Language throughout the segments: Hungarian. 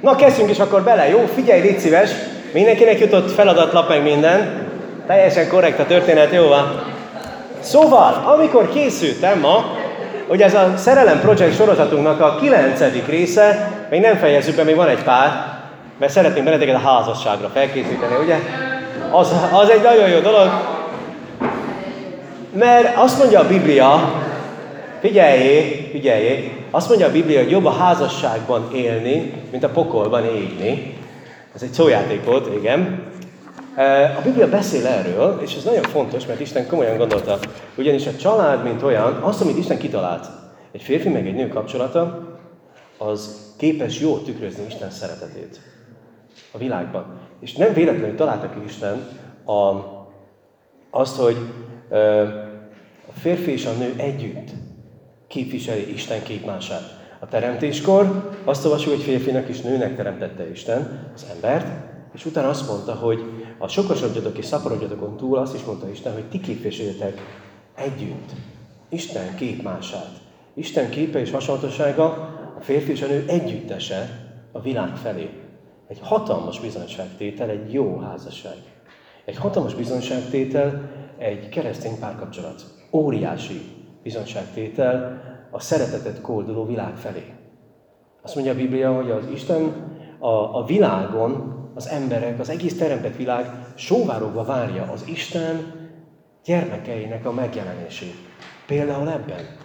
Na, kezdjünk is akkor bele, jó? Figyelj, légy szíves! Mindenkinek jutott feladatlap meg minden. Teljesen korrekt a történet, jó van? Szóval, amikor készültem ma, hogy ez a Szerelem Project sorozatunknak a kilencedik része, még nem fejezzük be, még van egy pár, mert szeretném benneteket a házasságra felkészíteni, ugye? Az, az egy nagyon jó dolog. Mert azt mondja a Biblia, figyeljé, figyeljé, azt mondja a Biblia, hogy jobb a házasságban élni, mint a pokolban égni. Ez egy szójáték volt, igen. A Biblia beszél erről, és ez nagyon fontos, mert Isten komolyan gondolta. Ugyanis a család, mint olyan, azt, amit Isten kitalált, egy férfi meg egy nő kapcsolata, az képes jól tükrözni Isten szeretetét a világban. És nem véletlenül találta Isten a, azt, hogy a férfi és a nő együtt képviseli Isten képmását. A teremtéskor azt olvasjuk, hogy férfinak és nőnek teremtette Isten az embert, és utána azt mondta, hogy a sokasodjatok és szaporodjatok túl, azt is mondta Isten, hogy ti képviseljetek együtt Isten képmását. Isten képe és hasonlósága a férfi és a nő együttese a világ felé. Egy hatalmas bizonyságtétel, egy jó házasság. Egy hatalmas bizonyságtétel, egy keresztény párkapcsolat. Óriási bizonyságtétel a szeretetet kolduló világ felé. Azt mondja a Biblia, hogy az Isten a, a világon, az emberek, az egész teremtett világ sóvárogva várja az Isten gyermekeinek a megjelenését. Például ebben,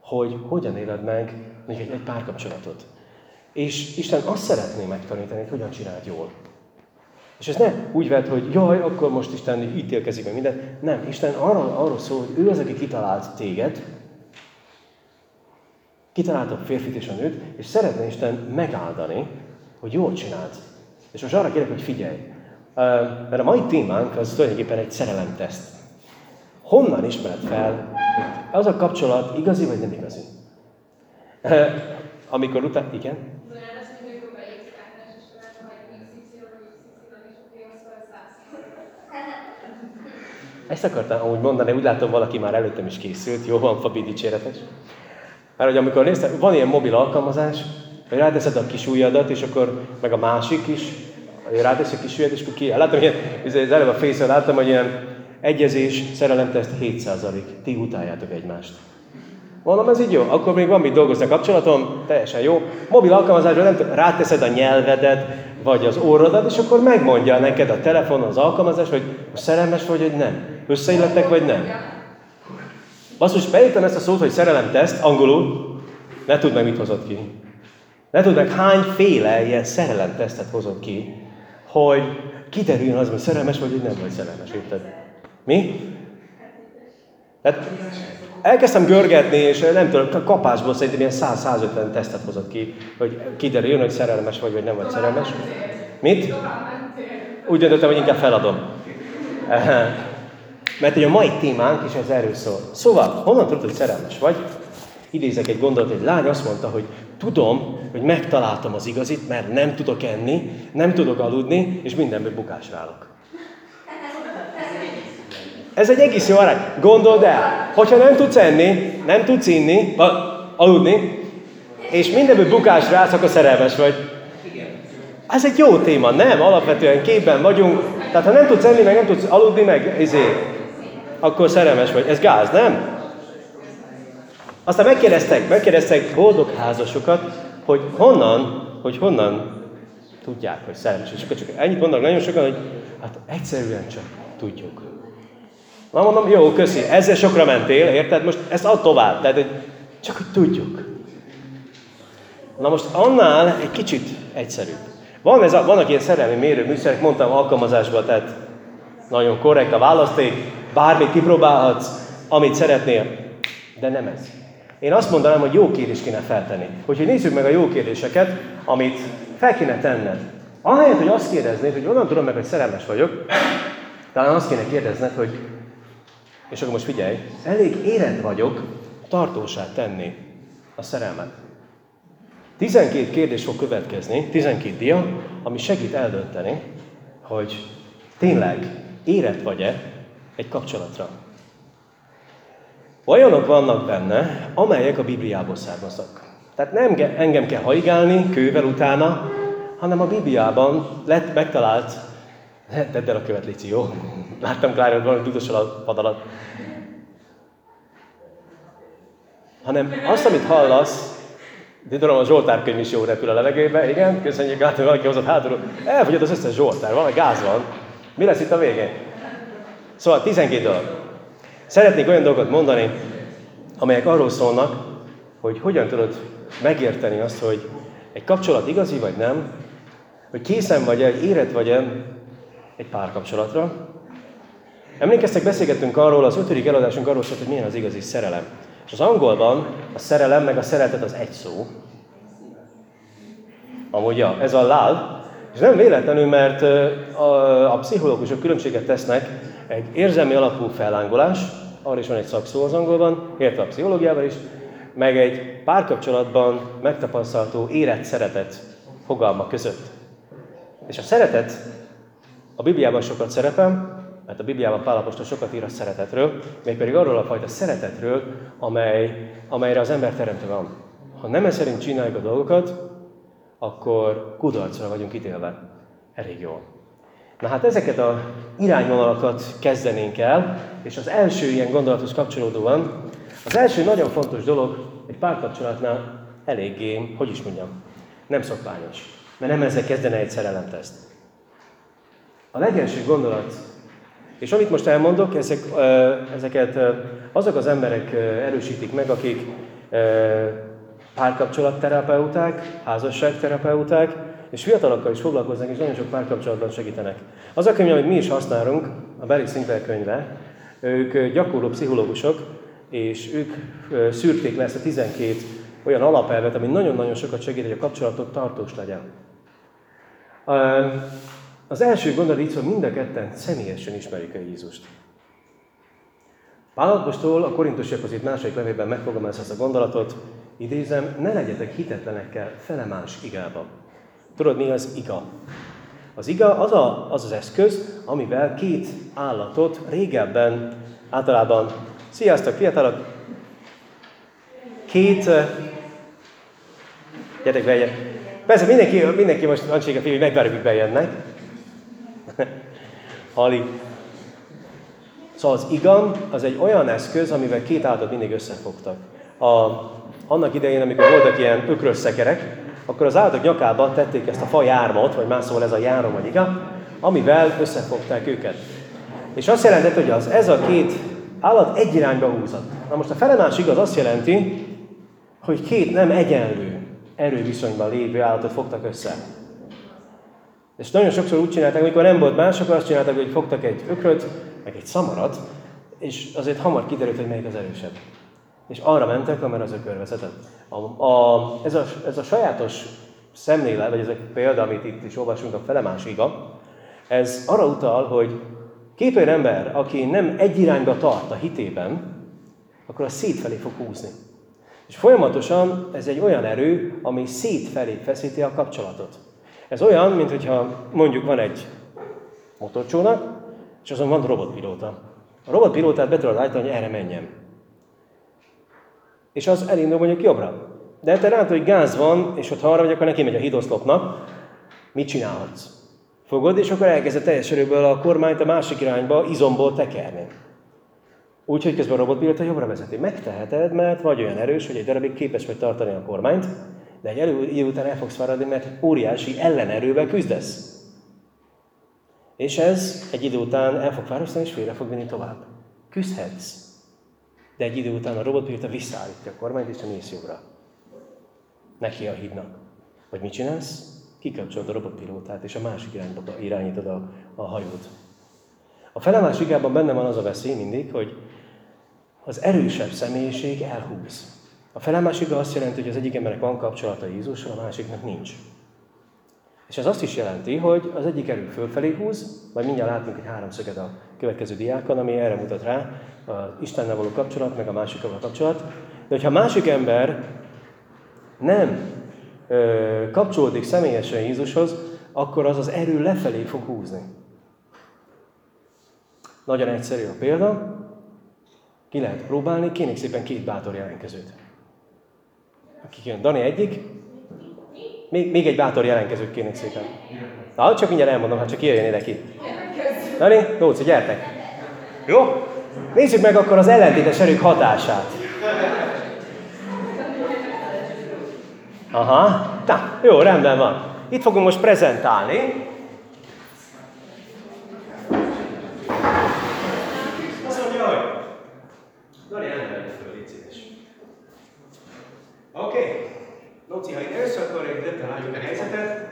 hogy hogyan éled meg egy, egy párkapcsolatot. És Isten azt szeretné megtanítani, hogy hogyan csináld jól. És ez nem úgy vett, hogy jaj, akkor most Isten ítélkezik meg mindent. Nem, Isten arról, arról szól, hogy ő az, aki kitalált téged, kitalálta a férfit és a nőt, és szeretne Isten megáldani, hogy jól csináld. És most arra kérek, hogy figyelj. Mert a mai témánk az tulajdonképpen egy szerelemteszt. Honnan ismered fel, az a kapcsolat igazi vagy nem igazi? Amikor utána, igen? Ezt akartam amúgy mondani, úgy látom, valaki már előttem is készült. Jó van, Fabi, dicséretes. Mert hogy amikor néztem, van ilyen mobil alkalmazás, hogy ráteszed a kis ujjadat, és akkor meg a másik is, hogy rátesz a kis ujjad, és akkor ki. Láttam ilyen, az előbb a face láttam, hogy ilyen egyezés, szerelemteszt 7%. Ti utáljátok egymást. Mondom, ez így jó, akkor még van mit dolgozni a kapcsolatom, teljesen jó. Mobil alkalmazásban nem tudom, ráteszed a nyelvedet, vagy az orrodat, és akkor megmondja neked a telefon, az alkalmazás, hogy szerelmes vagy, hogy nem. Összeillettek, vagy nem. Basszus, beírtam ezt a szót, hogy szerelemteszt, angolul, ne tudd meg, mit hozott ki. Ne tudd meg, hányféle ilyen szerelemtesztet hozott ki, hogy kiderüljön az, hogy szerelmes vagy, hogy nem vagy szerelmes, érted? Mi? Tehát elkezdtem görgetni, és nem tudom, kapásból szerintem ilyen 100-150 tesztet hozott ki, hogy kiderüljön, hogy szerelmes vagy, vagy nem vagy szerelmes. Mit? Úgy döntöttem, hogy inkább feladom. Mert hogy a mai témánk is ez erről szól. Szóval, honnan tudod, hogy szerelmes vagy? Idézek egy gondolatot, egy lány azt mondta, hogy tudom, hogy megtaláltam az igazit, mert nem tudok enni, nem tudok aludni, és mindenből bukásra állok. Ez egy egész jó arány. Gondold el, hogyha nem tudsz enni, nem tudsz inni, aludni, és mindenből bukásra állsz, akkor szerelmes vagy. Ez egy jó téma, nem? Alapvetően képben vagyunk. Tehát ha nem tudsz enni, meg nem tudsz aludni, meg ezért, akkor szerelmes vagy. Ez gáz, nem? Aztán megkérdeztek, megkérdeztek boldog házasokat, hogy honnan, hogy honnan tudják, hogy szerelmes. És csak ennyit mondanak nagyon sokan, hogy hát egyszerűen csak tudjuk. Na mondom, jó, köszi, ezzel sokra mentél, érted? Most ezt add tovább, tehát hogy csak hogy tudjuk. Na most annál egy kicsit egyszerűbb. Van ez a, vannak ilyen szerelmi mérőműszerek, mondtam alkalmazásban, tehát nagyon korrekt a választék, bármit kipróbálhatsz, amit szeretnél, de nem ez. Én azt mondanám, hogy jó kérdést kéne feltenni. Hogyha nézzük meg a jó kérdéseket, amit fel kéne tenned. Ahelyett, hogy azt kérdeznéd, hogy onnan tudom meg, hogy szerelmes vagyok, talán azt kéne kérdezned, hogy és akkor most figyelj, elég érett vagyok tartósát tenni a szerelmet. 12 kérdés fog következni, 12 dia, ami segít eldönteni, hogy tényleg érett vagy-e egy kapcsolatra. Olyanok vannak benne, amelyek a Bibliából származnak. Tehát nem engem kell haigálni kővel utána, hanem a Bibliában lett megtalált, tedd el a követ, Lici, jó? Láttam Klára, hogy valami tudosal a pad alatt. Hanem azt, amit hallasz, de tudom, a Zsoltár könyv is jó repül a levegőbe, igen, köszönjük, látom, valaki hozott hátulról. Elfogyott az összes Zsoltár, valami gáz van. Mi lesz itt a végén? Szóval 12 dolog. Szeretnék olyan dolgot mondani, amelyek arról szólnak, hogy hogyan tudod megérteni azt, hogy egy kapcsolat igazi vagy nem, hogy készen vagy-e, érett vagy-e egy párkapcsolatra. Emlékeztek, beszélgettünk arról, az ötödik eladásunk arról szólt, hogy milyen az igazi szerelem. És az angolban a szerelem meg a szeretet az egy szó. Amúgy ja, ez a love, és nem véletlenül, mert a, a pszichológusok különbséget tesznek egy érzelmi alapú fellángolás, arra is van egy szakszó az angolban, értve a pszichológiával is, meg egy párkapcsolatban megtapasztalható érett szeretet fogalma között. És a szeretet a Bibliában sokat szerepel, mert a Bibliában Pálapostól sokat ír a szeretetről, mégpedig arról a fajta szeretetről, amely, amelyre az ember teremtő van. Ha nem ez szerint csináljuk a dolgokat, akkor kudarcra vagyunk ítélve. Elég jól. Na hát ezeket a irányvonalakat kezdenénk el, és az első ilyen gondolathoz kapcsolódóan, az első nagyon fontos dolog egy párkapcsolatnál eléggé, hogy is mondjam, nem szokványos. Mert nem ezzel kezdene egy szerelemteszt. A legelső gondolat, és amit most elmondok, ezek, ezeket azok az emberek erősítik meg, akik párkapcsolatterapeuták, házasságterapeuták, és fiatalokkal is foglalkoznak, és nagyon sok párkapcsolatban segítenek. Az a könyv, amit mi is használunk, a Barry Sinclair könyve, ők gyakorló pszichológusok, és ők szűrték le ezt a 12 olyan alapelvet, ami nagyon-nagyon sokat segít, hogy a kapcsolatok tartós legyen. Az első gondolat így hogy mind a ketten személyesen ismerik a Jézust. Pálapostól a korintusiakhoz itt második levélben megfogalmazza ezt a gondolatot, idézem, ne legyetek hitetlenekkel fele más igába. Tudod, mi az iga? Az iga az, a, az az eszköz, amivel két állatot régebben, általában, sziasztok, fiatalok, két, gyertek be, persze mindenki, mindenki most Ancséga fiú, hogy megvárjuk, hogy bejönnek. Ali. Szóval az igam az egy olyan eszköz, amivel két állatot mindig összefogtak. A, annak idején, amikor voltak ilyen ökrös szekerek, akkor az állatok nyakába tették ezt a fa jármot, vagy más szóval ez a járom vagy igam, amivel összefogták őket. És azt jelentett, hogy az, ez a két állat egy irányba húzott. Na most a felemás igaz azt jelenti, hogy két nem egyenlő erőviszonyban lévő állatot fogtak össze. És nagyon sokszor úgy csinálták, amikor nem volt más, akkor azt csinálták, hogy fogtak egy ökröt, meg egy szamarat, és azért hamar kiderült, hogy melyik az erősebb. És arra mentek, amire az ökör vezetett. A, a, ez, a, ez a sajátos szemlélet, vagy ez a példa, amit itt is olvasunk, a felemás iga, ez arra utal, hogy két olyan ember, aki nem egy irányba tart a hitében, akkor a szétfelé fog húzni. És folyamatosan ez egy olyan erő, ami szétfelé feszíti a kapcsolatot. Ez olyan, mint hogyha mondjuk van egy motorcsónak, és azon van robotpilóta. A robotpilótát be tudod állítani, hogy erre menjen. És az elindul mondjuk jobbra. De te látod, hogy gáz van, és ott arra vagy, akkor neki megy a hídoszlopnak. Mit csinálhatsz? Fogod, és akkor elkezded teljes erőből a kormányt a másik irányba izomból tekerni. Úgyhogy közben a robotpilóta jobbra vezeti. Megteheted, mert vagy olyan erős, hogy egy darabig képes vagy tartani a kormányt, de egy idő után el fogsz fáradni, mert óriási ellenerővel küzdesz. És ez egy idő után el fog fárasztani, és félre fog vinni tovább. Küzdhetsz. De egy idő után a robotpilóta visszaállítja a kormányt, és te mész jobbra. Neki a hídnak. Vagy mit csinálsz? Kikapcsolod a robotpilótát, és a másik irányba irányítod a, a hajót. A felemás igában benne van az a veszély mindig, hogy az erősebb személyiség elhúz. A felemás azt jelenti, hogy az egyik embernek van kapcsolata Jézussal, a másiknak nincs. És ez azt is jelenti, hogy az egyik erő fölfelé húz, majd mindjárt látunk egy háromszöget a következő diákon, ami erre mutat rá, az Istennel való kapcsolat, meg a másikkal való kapcsolat. De hogyha a másik ember nem ö, kapcsolódik személyesen Jézushoz, akkor az az erő lefelé fog húzni. Nagyon egyszerű a példa, ki lehet próbálni, kérnék szépen két bátor jelentkezőt. Akik jön, Dani egyik, Még, még egy bátor jelentkezőt kérnék szépen. Na, csak mindjárt elmondom, hát csak jöjjön ide ki. Dani, Lóci, gyertek. Jó? Nézzük meg akkor az ellentétes erők hatását. Aha, na, jó, rendben van. Itt fogunk most prezentálni. Azt mondja, hogy... Dani, föl, légy szíves. Oké. Okay. Lóci, ha itt először akkor rögtön látjuk a helyzetet.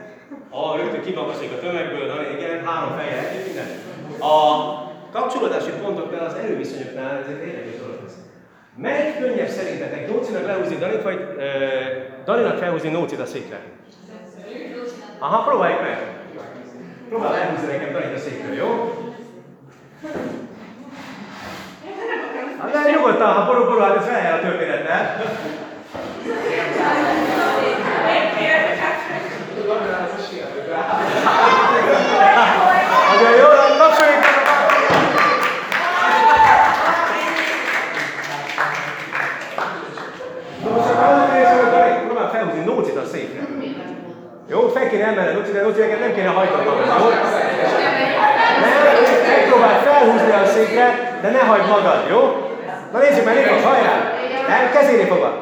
Kimagasodik a tömegből, Dani, igen, három feje együtt, minden. A kapcsolódási pontoknál, az előviszonyoknál, ez egy érdekes dolog. Melyik könnyebb szerintetek? Nócinak lehúzni Danit, vagy uh, Daninak felhúzni Nócit a székre? Aha, próbáljuk meg. Próbál elhúzni nekem Danit a székről, jó? Hát de nyugodtan, ha borul, borul, hát ez a történettel. Nagyon jó, tapsoljuk Próbál felhúzni Nócit a székre. Jó, fel kéne emelni Nócit, de Nócit nem kéne hajtani magad, jó? Ne, megpróbál felhúzni a székre, de ne hagyd magad, jó? Na nézzük meg, Nikos, hajrá! Nem, kezére fogad.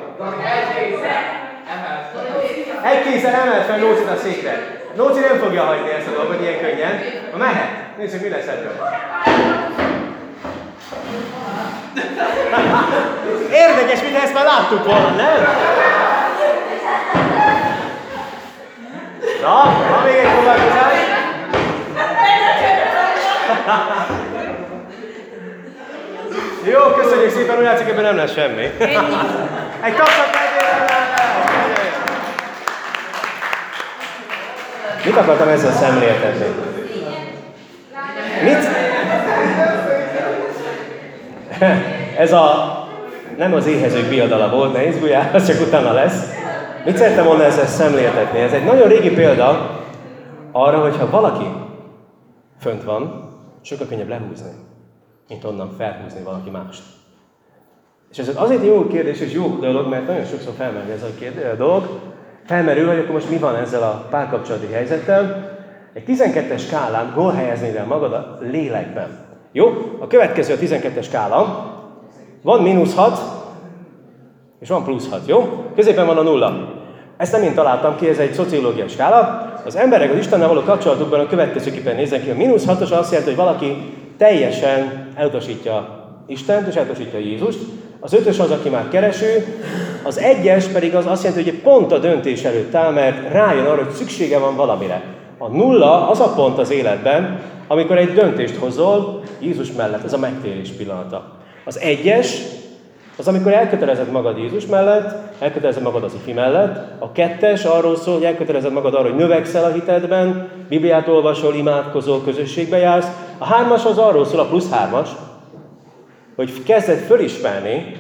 Egy kézzel emelt fel Nócit a székre. Nóci nem fogja hagyni ezt a dolgot ilyen könnyen. Na mehet. Nézzük, mi lesz ebből. Érdekes, mint ezt már láttuk volna, nem? Na, van még egy próbálkozás? Jó, köszönjük szépen, úgy látszik, ebben nem lesz semmi. Egy tapsot Mit akartam ezzel szemléltetni? Mit? Ez a nem az éhezők biadala volt, ne izguljál, az csak utána lesz. Mit szerettem volna ezzel szemléltetni? Ez egy nagyon régi példa arra, hogyha valaki fönt van, sokkal könnyebb lehúzni, mint onnan felhúzni valaki mást. És ez azért jó kérdés és jó dolog, mert nagyon sokszor felmerül ez a, kérdés, a dolog, felmerül, hogy akkor most mi van ezzel a párkapcsolati helyzettel. Egy 12-es skálán hol helyeznéd el magad a lélekben? Jó? A következő a 12-es skála. Van mínusz 6, és van plusz 6, jó? Középen van a nulla. Ezt nem én találtam ki, ez egy szociológiai skála. Az emberek az Istennel való kapcsolatukban a következőképpen néznek ki. A mínusz 6 azt jelenti, hogy valaki teljesen elutasítja Istent, és elutasítja Jézust. Az ötös az, aki már kereső, az egyes pedig az azt jelenti, hogy pont a döntés előtt áll, mert rájön arra, hogy szüksége van valamire. A nulla az a pont az életben, amikor egy döntést hozol Jézus mellett, ez a megtérés pillanata. Az egyes, az amikor elkötelezed magad Jézus mellett, elkötelezed magad az ifi mellett. A kettes arról szól, hogy elkötelezed magad arra, hogy növekszel a hitedben, Bibliát olvasol, imádkozol, közösségbe jársz. A hármas az arról szól, a plusz hármas, hogy kezded fölismerni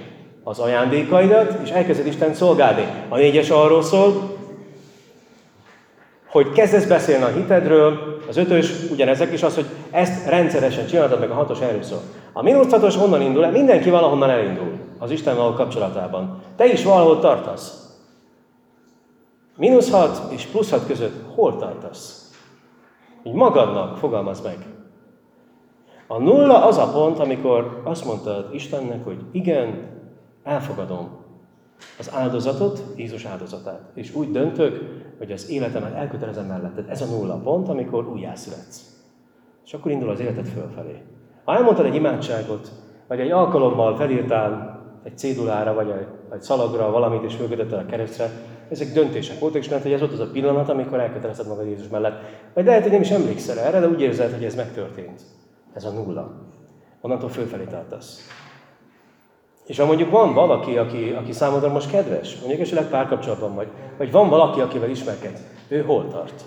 az ajándékaidat, és elkezded Isten szolgálni. A négyes arról szól, hogy kezdesz beszélni a hitedről, az ötös ugyanezek is az, hogy ezt rendszeresen csinálod, meg a hatos erről. A mínusz hatos honnan indul el? Mindenki valahonnan elindul az Isten való kapcsolatában. Te is valahol tartasz. Mínusz hat és plusz hat között hol tartasz? Így magadnak fogalmaz meg. A nulla az a pont, amikor azt mondtad Istennek, hogy igen, elfogadom az áldozatot, Jézus áldozatát. És úgy döntök, hogy az életemet elkötelezem melletted. Ez a nulla pont, amikor újjászületsz. És akkor indul az életed fölfelé. Ha elmondtad egy imádságot, vagy egy alkalommal felírtál egy cédulára, vagy egy, szalagra valamit, és fölkötötted a keresztre, ezek döntések voltak, és lehet, hogy ez volt az a pillanat, amikor elkötelezed magad Jézus mellett. Vagy lehet, hogy nem is emlékszel erre, de úgy érzed, hogy ez megtörtént. Ez a nulla. Onnantól fölfelé tartasz. És ha mondjuk van valaki, aki, aki számodra most kedves, mondjuk esetleg párkapcsolatban vagy, vagy van valaki, akivel ismerkedsz, ő hol tart?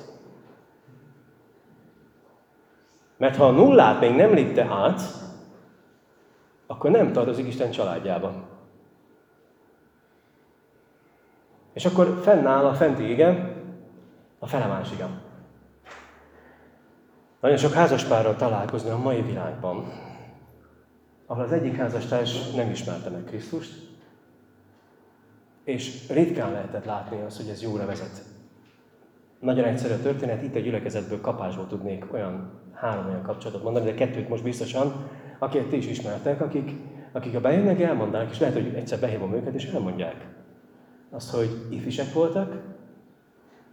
Mert ha a nullát még nem lépte át, akkor nem tartozik Isten családjában. És akkor fennáll a fenti igen, a felemás igen. Nagyon sok házaspárral találkozni a mai világban, ahol az egyik házastárs nem ismerte meg Krisztust, és ritkán lehetett látni azt, hogy ez jóra vezet. Nagyon egyszerű a történet, itt a gyülekezetből kapásból tudnék olyan három olyan kapcsolatot mondani, de kettőt most biztosan, akiket ti is ismertek, akik, akik a bejönnek, elmondanak, és lehet, hogy egyszer behívom őket, és elmondják azt, hogy ifisek voltak,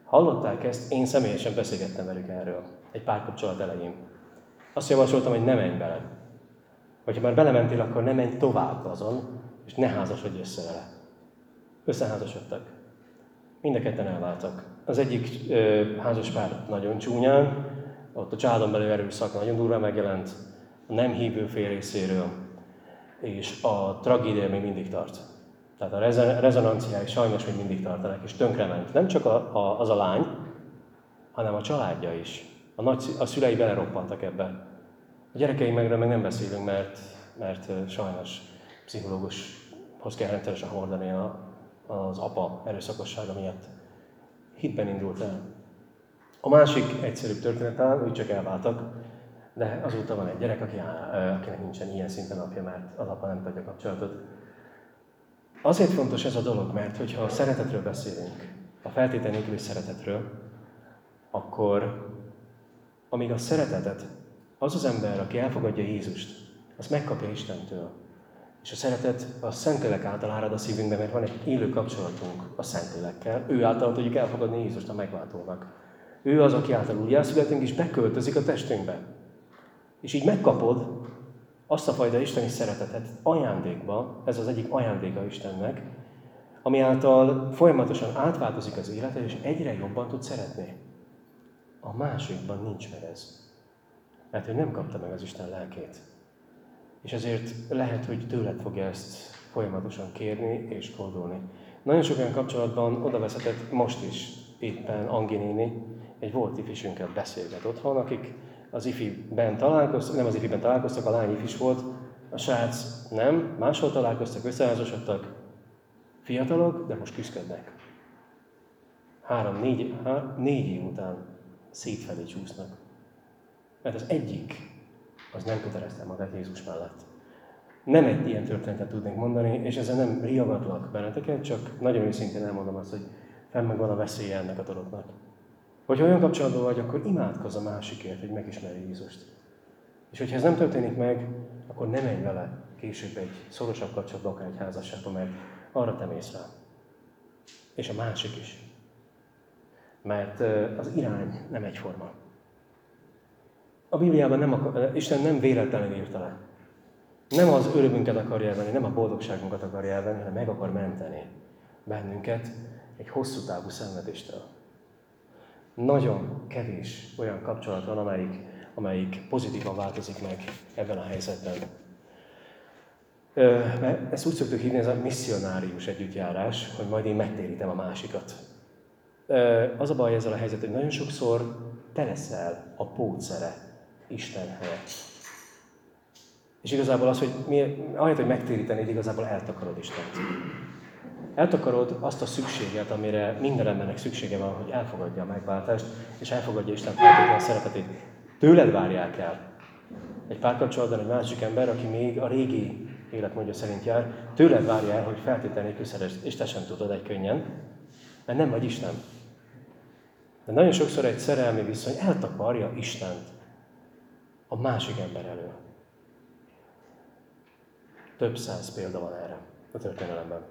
hallották ezt, én személyesen beszélgettem velük erről, egy pár kapcsolat elején. Azt javasoltam, hogy ne menj bele. Hogyha már belementél, akkor ne menj tovább azon, és ne házasodj össze vele. Összeházasodtak. Mind a ketten elváltak. Az egyik ö, házaspár nagyon csúnyán, ott a családon belül erőszak nagyon durva megjelent, a nem hívő fél részéről, és a tragédia még mindig tart. Tehát a rezonanciái sajnos még mindig tartanak, és tönkrement. Nem csak a, a, az a lány, hanem a családja is. A, nagy, a szülei beleroppantak ebbe. A gyerekeim megről meg nem beszélünk, mert, mert sajnos pszichológushoz kell rendszeresen hordani a, az apa erőszakossága miatt. Hitben indult el. A másik egyszerűbb történet talán, hogy csak elváltak, de azóta van egy gyerek, aki, akinek nincsen ilyen szinten apja, mert az apa nem tudja kapcsolatot. Azért fontos ez a dolog, mert hogyha a szeretetről beszélünk, a feltétel nélküli szeretetről, akkor amíg a szeretetet az az ember, aki elfogadja Jézust, azt megkapja Istentől. És a szeretet a Szentlélek által árad a szívünkbe, mert van egy élő kapcsolatunk a Szentlélekkel. Ő által tudjuk elfogadni Jézust a megváltónak. Ő az, aki által újjászületünk, és beköltözik a testünkbe. És így megkapod azt a fajta isteni szeretetet ajándékba, ez az egyik ajándéka Istennek, ami által folyamatosan átváltozik az életed, és egyre jobban tud szeretni. A másikban nincs meg ez. Mert ő nem kapta meg az Isten lelkét. És ezért lehet, hogy tőled fogja ezt folyamatosan kérni és fordulni. Nagyon sok olyan kapcsolatban oda most is éppen Anginéni, egy volt ifisünkkel beszélget otthon, akik az ifiben találkoztak, nem az ifiben találkoztak, a lány ifis volt, a srác nem, máshol találkoztak, összeházasodtak, fiatalok, de most küzdködnek. Három, négy, há, négy év után szétfelé csúsznak. Mert az egyik, az nem kötelezte magát Jézus mellett. Nem egy ilyen történetet tudnék mondani, és ezzel nem riagatlak benneteket, csak nagyon őszintén elmondom azt, hogy fenn meg van a veszélye ennek a dolognak. Hogyha olyan kapcsolatban vagy, akkor imádkozz a másikért, hogy megismerje Jézust. És hogyha ez nem történik meg, akkor nem menj vele később egy szorosabb kapcsolatba, akár egy házasságba, mert arra te mész rá. És a másik is. Mert az irány nem egyforma. A Bibliában nem akar, Isten nem véletlenül írta le. Nem az örömünket akarja elvenni, nem a boldogságunkat akarja elvenni, hanem meg akar menteni bennünket egy hosszú távú szenvedéstől. Nagyon kevés olyan kapcsolat van, amelyik, amelyik pozitívan változik meg ebben a helyzetben. Mert ezt úgy szoktuk hívni, ez a misszionárius együttjárás, hogy majd én megtérítem a másikat. Az a baj ezzel a helyzet, hogy nagyon sokszor te leszel a pótszere Isten helyett. És igazából az, hogy mi, ahelyett, hogy megtérítenéd, igazából eltakarod Istent. Eltakarod azt a szükséget, amire minden embernek szüksége van, hogy elfogadja a megváltást, és elfogadja Isten feltétlenül szeretetét. Tőled várják el. Egy párkapcsolatban egy másik ember, aki még a régi életmódja szerint jár, tőled várja el, hogy feltétlenül nélkül és te sem tudod egy könnyen, mert nem vagy Isten. De nagyon sokszor egy szerelmi viszony eltakarja Istent a másik ember elől. Több száz példa van erre a történelemben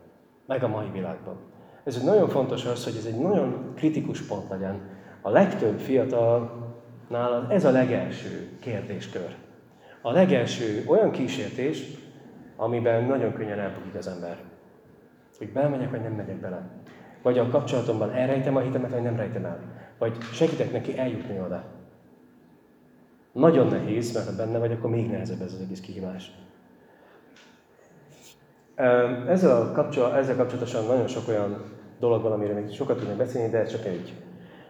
meg a mai világban. Ez egy nagyon fontos az, hogy ez egy nagyon kritikus pont legyen. A legtöbb fiatalnál ez a legelső kérdéskör. A legelső olyan kísértés, amiben nagyon könnyen elbukik az ember. Hogy belmegyek, vagy nem megyek bele. Vagy a kapcsolatomban elrejtem a hitemet, vagy nem rejtem el. Vagy segítek neki eljutni oda. Nagyon nehéz, mert ha benne vagy, akkor még nehezebb ez az egész kihívás. Ezzel, a kapcsolat, ezzel kapcsolatosan nagyon sok olyan dolog van, amire még sokat tudnék beszélni, de csak egy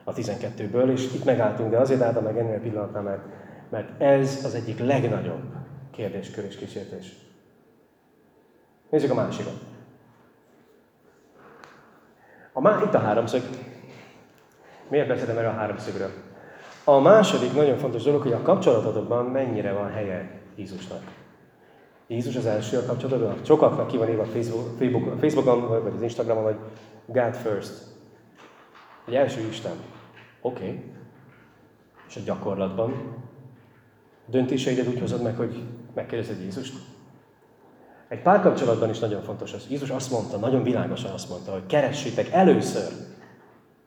a 12-ből, és itt megálltunk, de azért álltam meg ennél a pillanatnál, mert, mert ez az egyik legnagyobb kérdéskör és kísértés. Nézzük a másikat. A má, itt a háromszög. Miért beszéltem erről a háromszögről? A második nagyon fontos dolog, hogy a kapcsolatotokban mennyire van helye Jézusnak. Jézus az első a kapcsolatban. Sokaknak ki van írva a Facebook, Facebook, Facebookon, vagy az Instagramon, vagy God first. Egy első Isten. Oké. Okay. És a gyakorlatban döntéseidet úgy hozod meg, hogy megkérdezed Jézust? Egy párkapcsolatban is nagyon fontos az. Jézus azt mondta, nagyon világosan azt mondta, hogy keressétek először,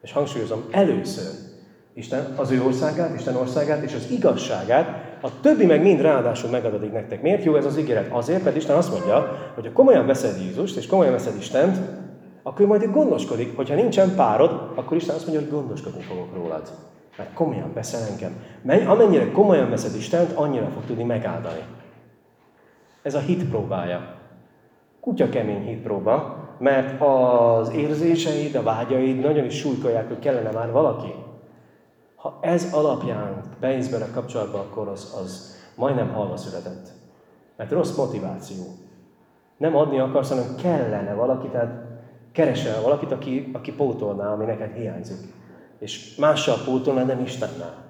és hangsúlyozom, először Isten az ő országát, Isten országát és az igazságát, a többi meg mind ráadásul megadatik nektek. Miért jó ez az ígéret? Azért, mert Isten azt mondja, hogy ha komolyan veszed Jézust, és komolyan veszed Istent, akkor majd gondoskodik. Hogyha nincsen párod, akkor Isten azt mondja, hogy gondoskodni fogok rólad. Mert komolyan veszel engem. Amennyire komolyan veszed Istent, annyira fog tudni megáldani. Ez a hit próbája. Kutya kemény hit próba, mert az érzéseid, a vágyaid nagyon is súlykolják, hogy kellene már valaki. Ha ez alapján beindsz bele kapcsolatba, akkor az, az majdnem halva született. Mert rossz motiváció. Nem adni akarsz, hanem kellene valaki, tehát keresel valakit, aki, aki pótolná, ami neked hiányzik. És mással pótolná, nem Istennel.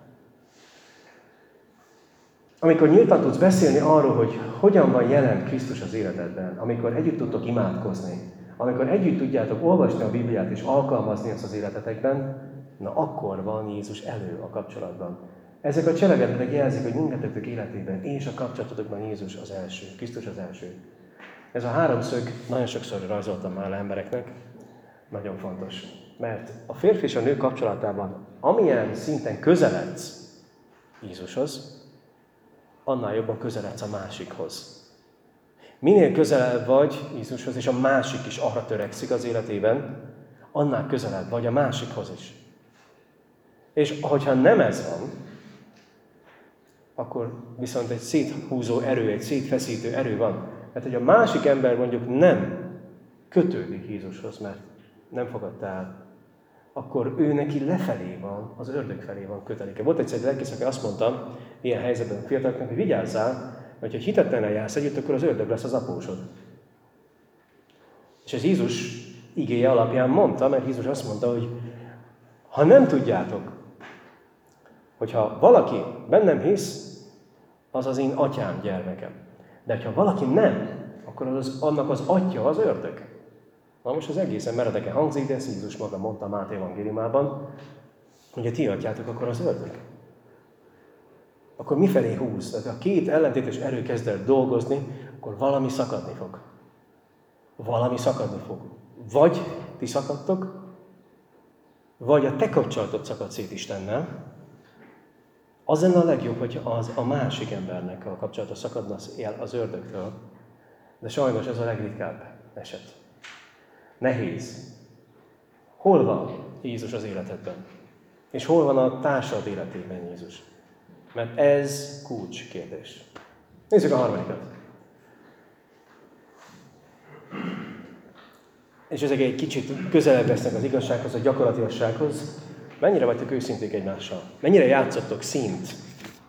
Amikor nyíltan tudsz beszélni arról, hogy hogyan van jelen Krisztus az életedben, amikor együtt tudtok imádkozni, amikor együtt tudjátok olvasni a Bibliát és alkalmazni azt az életetekben, na akkor van Jézus elő a kapcsolatban. Ezek a cselekedetek jelzik, hogy mindkettőtök életében és a kapcsolatotokban Jézus az első, Krisztus az első. Ez a háromszög nagyon sokszor rajzoltam már embereknek, nagyon fontos. Mert a férfi és a nő kapcsolatában, amilyen szinten közeledsz Jézushoz, annál jobban közeledsz a másikhoz. Minél közelebb vagy Jézushoz, és a másik is arra törekszik az életében, annál közelebb vagy a másikhoz is. És hogyha nem ez van, akkor viszont egy széthúzó erő, egy szétfeszítő erő van. Mert hogy a másik ember mondjuk nem kötődik Jézushoz, mert nem fogadta el, akkor ő neki lefelé van, az ördög felé van köteléke. Volt egyszer egy lelkész, aki azt mondta, ilyen helyzetben a fiataloknak, hogy vigyázzál, mert ha hitetlenül jársz együtt, akkor az ördög lesz az apósod. És ez Jézus igéje alapján mondta, mert Jézus azt mondta, hogy ha nem tudjátok, hogyha valaki bennem hisz, az az én atyám gyermekem. De ha valaki nem, akkor az, annak az atya az ördög. Na most az egészen meredeken hangzik, de ezt Jézus maga mondta a Máté evangéliumában, hogy a ti atyátok akkor az ördög. Akkor mifelé húz? Tehát ha két ellentétes erő kezd el dolgozni, akkor valami szakadni fog. Valami szakadni fog. Vagy ti szakadtok, vagy a te kapcsolatod szakad szét Istennel, az lenne a legjobb, hogy az a másik embernek a kapcsolata szakadna az ördögtől. De sajnos ez a legritkább eset. Nehéz. Hol van Jézus az életedben? És hol van a társad életében Jézus? Mert ez kulcs kérdés. Nézzük a harmadikat. És ezek egy kicsit közelebb lesznek az igazsághoz, a gyakorlatilassághoz. Mennyire vagytok őszinték egymással? Mennyire játszottok szint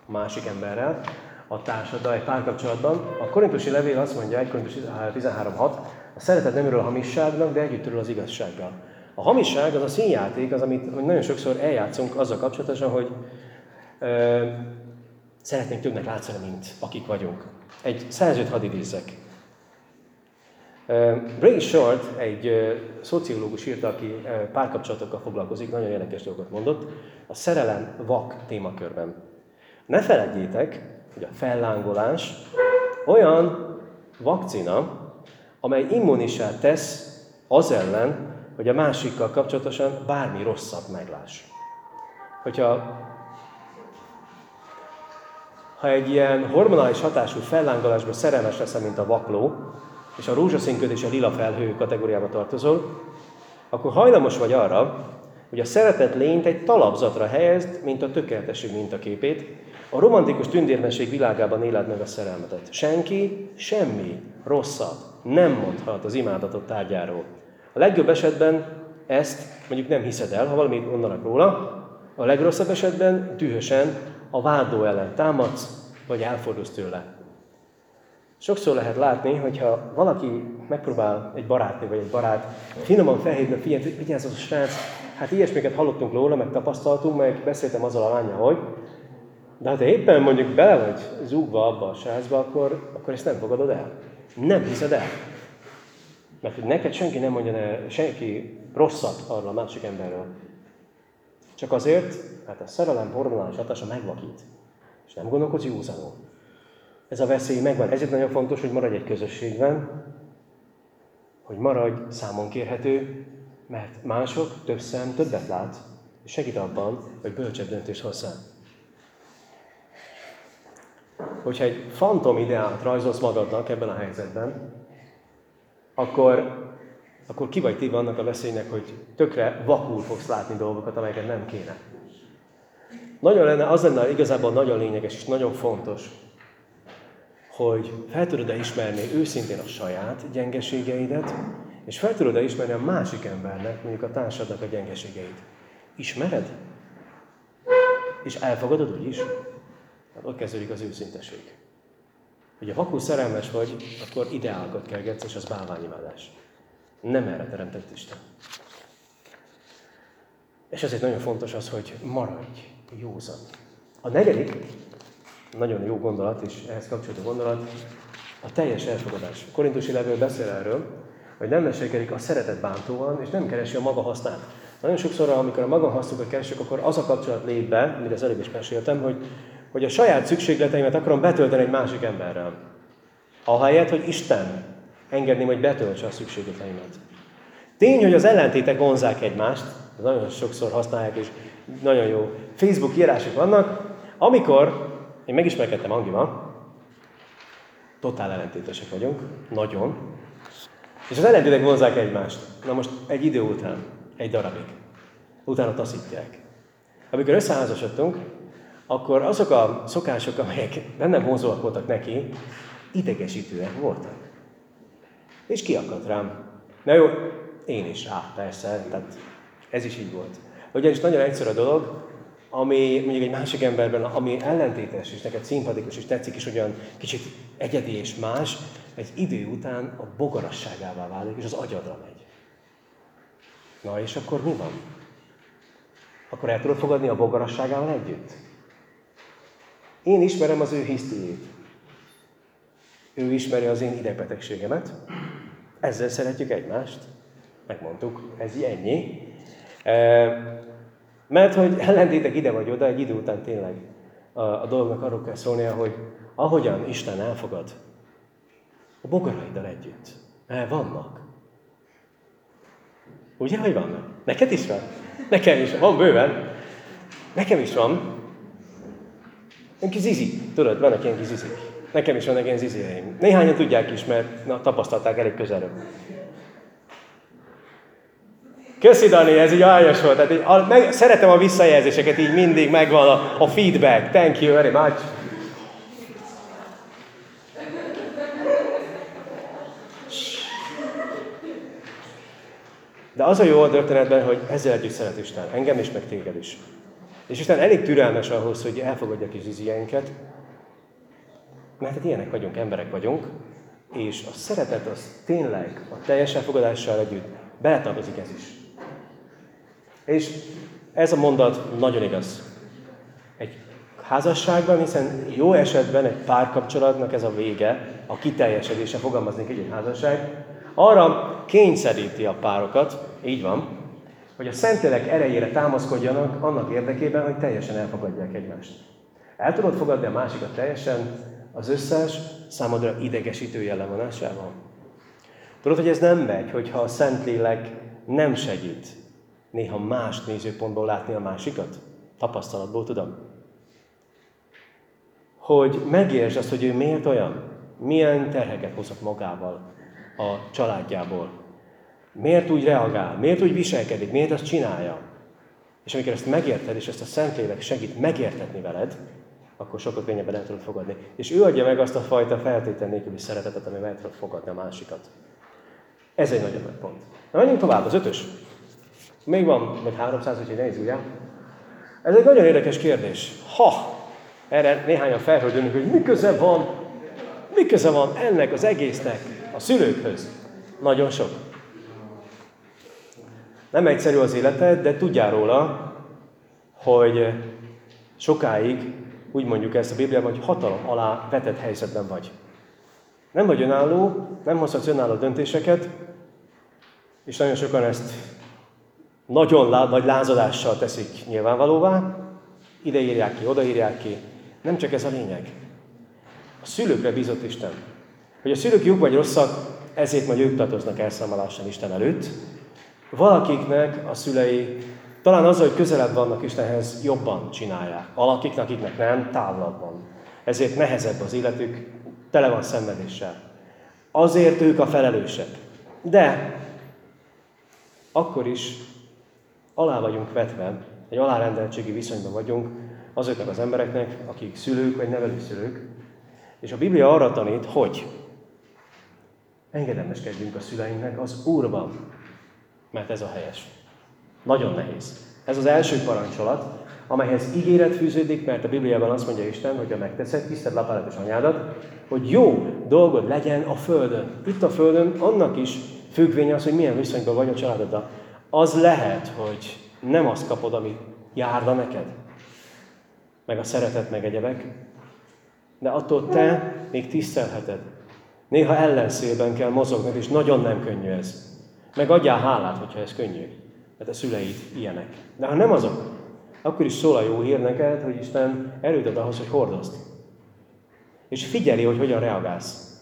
a másik emberrel, a társaddal, egy párkapcsolatban? A korintusi levél azt mondja, 1 Korintus 13.6, a szeretet nem örül a hamisságnak, de együtt örül az igazsággal. A hamisság az a színjáték, az, amit nagyon sokszor eljátszunk azzal kapcsolatosan, hogy ö, szeretnénk többnek látszani, mint akik vagyunk. Egy szerzőt hadd idézzek. Ray Short, egy szociológus írta, aki párkapcsolatokkal foglalkozik, nagyon érdekes dolgot mondott, a szerelem vak témakörben. Ne feledjétek, hogy a fellángolás olyan vakcina, amely immunisá tesz az ellen, hogy a másikkal kapcsolatosan bármi rosszat megláss. Hogyha ha egy ilyen hormonális hatású fellángolásban szerelmes leszel, mint a vakló, és a rózsaszínköd és a lila felhő kategóriába tartozol, akkor hajlamos vagy arra, hogy a szeretet lényt egy talapzatra helyezd, mint a tökéletesség mintaképét, a romantikus tündérmesség világában éled meg a szerelmetet. Senki, semmi rosszat nem mondhat az imádatot tárgyáról. A legjobb esetben ezt mondjuk nem hiszed el, ha valamit mondanak róla, a legrosszabb esetben dühösen a vádló ellen támadsz, vagy elfordulsz tőle. Sokszor lehet látni, hogyha valaki megpróbál egy barátnő vagy egy barát finoman felhívni, figyelj, vigyázz az a srác, hát ilyesmiket hallottunk róla, meg tapasztaltunk, meg beszéltem azzal a lánya, hogy de ha te éppen mondjuk bele vagy zúgva abba a srácba, akkor, akkor ezt nem fogadod el. Nem hiszed el. Mert hogy neked senki nem mondja el, senki rosszat arra a másik emberről. Csak azért, Mert a szerelem hormonális hatása megvakít. És nem gondolkodsz józanul. Ez a veszély megvan. Ezért nagyon fontos, hogy maradj egy közösségben, hogy maradj számon kérhető, mert mások több szem többet lát, és segít abban, hogy bölcsebb döntést hozzá. Hogyha egy fantom ideát rajzolsz magadnak ebben a helyzetben, akkor, akkor ki vagy téve annak a veszélynek, hogy tökre vakul fogsz látni dolgokat, amelyeket nem kéne. Nagyon lenne, az lenne igazából nagyon lényeges és nagyon fontos, hogy fel tudod-e ismerni őszintén a saját gyengeségeidet, és fel tudod-e ismerni a másik embernek, mondjuk a társadnak a gyengeségeit. Ismered? És elfogadod úgy is? Hát ott kezdődik az őszinteség. Hogy a vakul szerelmes vagy, akkor ideálokat kergetsz, és az bálványimádás. Nem erre teremtett Isten. És ezért nagyon fontos az, hogy maradj józan. A negyedik, nagyon jó gondolat, és ehhez kapcsolódó gondolat, a teljes elfogadás. A korintusi levél beszél erről, hogy nem mesékedik a szeretet bántóan, és nem keresi a maga hasznát. Nagyon sokszor, amikor a maga hasznukat keresek, akkor az a kapcsolat lép be, amit az előbb is meséltem, hogy, hogy a saját szükségleteimet akarom betölteni egy másik emberrel. Ahelyett, hogy Isten engedném, hogy betöltse a szükségleteimet. Tény, hogy az ellentétek vonzák egymást, nagyon sokszor használják, és nagyon jó Facebook írások vannak, amikor én megismerkedtem Angival, totál ellentétesek vagyunk, nagyon, és az ellentétek vonzák egymást. Na most egy idő után, egy darabig, utána taszítják. Amikor összeházasodtunk, akkor azok a szokások, amelyek nem vonzóak voltak neki, idegesítőek voltak. És kiakadt rám. Na jó, én is rá, persze, tehát ez is így volt. Ugyanis nagyon egyszerű a dolog, ami mondjuk egy másik emberben, ami ellentétes, és neked szimpatikus, és tetszik, és olyan kicsit egyedi és más, egy idő után a bogarasságává válik, és az agyadra megy. Na és akkor mi van? Akkor el tudod fogadni a bogarasságával együtt? Én ismerem az ő hisztiét. Ő ismeri az én idegbetegségemet. Ezzel szeretjük egymást. Megmondtuk, ez ennyi. Mert hogy ellentétek ide vagy oda, egy idő után tényleg a, a dolognak arról kell szólnia, hogy ahogyan Isten elfogad, a bogaraiddal együtt. El vannak. Ugye, hogy vannak? Neked is van? Nekem is van. Van bőven. Nekem is van. Egy kis zizi. Tudod, vannak ilyen kis zizik. Nekem is vannak ilyen zizireim. Néhányan tudják is, mert na, tapasztalták elég közelről. Köszi, Dani, ez így aljas volt. Tehát a, meg, szeretem a visszajelzéseket, így mindig megvan a, a feedback. Thank you very much. De az a jó a történetben, hogy ezzel együtt szeret Isten. Engem is, meg téged is. És Isten elég türelmes ahhoz, hogy elfogadja kis zizieinket, mert hát ilyenek vagyunk, emberek vagyunk, és a szeretet az tényleg a teljes elfogadással együtt beletartozik ez is. És ez a mondat nagyon igaz. Egy házasságban, hiszen jó esetben egy párkapcsolatnak ez a vége, a kiteljesedése, fogalmaznék egy, házasság, arra kényszeríti a párokat, így van, hogy a Szentlélek erejére támaszkodjanak annak érdekében, hogy teljesen elfogadják egymást. El tudod fogadni a másikat teljesen az összes számodra idegesítő jellemvonásával? Tudod, hogy ez nem megy, hogyha a Szentlélek nem segít néha más nézőpontból látni a másikat? Tapasztalatból tudom. Hogy megértsd azt, hogy ő miért olyan, milyen terheket hozott magával a családjából. Miért úgy reagál, miért úgy viselkedik, miért azt csinálja. És amikor ezt megérted, és ezt a Szentlélek segít megértetni veled, akkor sokkal könnyebben el tudod fogadni. És ő adja meg azt a fajta feltétel nélküli szeretetet, amivel el tudod fogadni a másikat. Ez egy nagyon nagy pont. Na, menjünk tovább, az ötös. Még van, meg 300, úgyhogy ne izguljál. Ez egy nagyon érdekes kérdés. Ha erre néhányan felhődülnek, hogy mi köze van, mi köze van ennek az egésznek a szülőkhöz? Nagyon sok. Nem egyszerű az életed, de tudjál róla, hogy sokáig, úgy mondjuk ezt a Bibliában, hogy hatalom alá vetett helyzetben vagy. Nem vagy önálló, nem hozhatsz önálló döntéseket, és nagyon sokan ezt nagyon nagy lázadással teszik nyilvánvalóvá, ide ki, oda ki. Nem csak ez a lényeg. A szülőkre bízott Isten. Hogy a szülők jók vagy rosszak, ezért majd ők tartoznak elszámolással Isten előtt. Valakiknek a szülei talán azzal, hogy közelebb vannak Istenhez, jobban csinálják. Valakiknek, akiknek nem, távolabb van. Ezért nehezebb az életük, tele van szenvedéssel. Azért ők a felelősek. De akkor is alá vagyunk vetve, egy alárendeltségi viszonyban vagyunk azoknak az embereknek, akik szülők vagy nevelőszülők, és a Biblia arra tanít, hogy engedelmeskedjünk a szüleinknek az Úrban, mert ez a helyes. Nagyon nehéz. Ez az első parancsolat, amelyhez ígéret fűződik, mert a Bibliában azt mondja Isten, hogy ha megteszed, tiszteld lapádat és anyádat, hogy jó dolgod legyen a Földön. Itt a Földön annak is függvénye az, hogy milyen viszonyban vagy a családoddal. Az lehet, hogy nem azt kapod, ami járna neked, meg a szeretet, meg egyebek, de attól te még tisztelheted. Néha ellenszélben kell mozognod, és nagyon nem könnyű ez. Meg adjál hálát, hogyha ez könnyű, mert a szüleid ilyenek. De ha nem azok, akkor is szól a jó hír neked, hogy Isten erőt ad ahhoz, hogy hordozd. És figyeli, hogy hogyan reagálsz.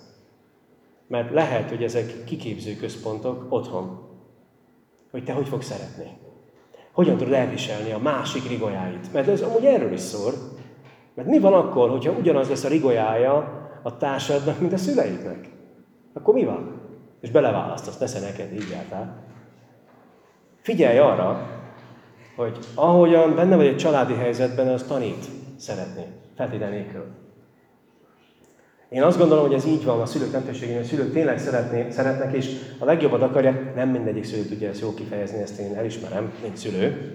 Mert lehet, hogy ezek kiképző központok otthon. Hogy te hogy fogsz szeretni. Hogyan tudod elviselni a másik rigolyáit. Mert ez amúgy erről is szól. Mert mi van akkor, hogyha ugyanaz lesz a rigolyája a társadnak, mint a szüleidnek? Akkor mi van? És beleválasztasz, nesze neked, így jártál. Figyelj arra, hogy ahogyan benne vagy egy családi helyzetben, az tanít szeretni, feltétlen nélkül. Én azt gondolom, hogy ez így van a szülők nem hogy a szülők tényleg szeretné, szeretnek, és a legjobbat akarják, nem mindegyik szülő tudja ezt jól kifejezni, ezt én elismerem, mint szülő.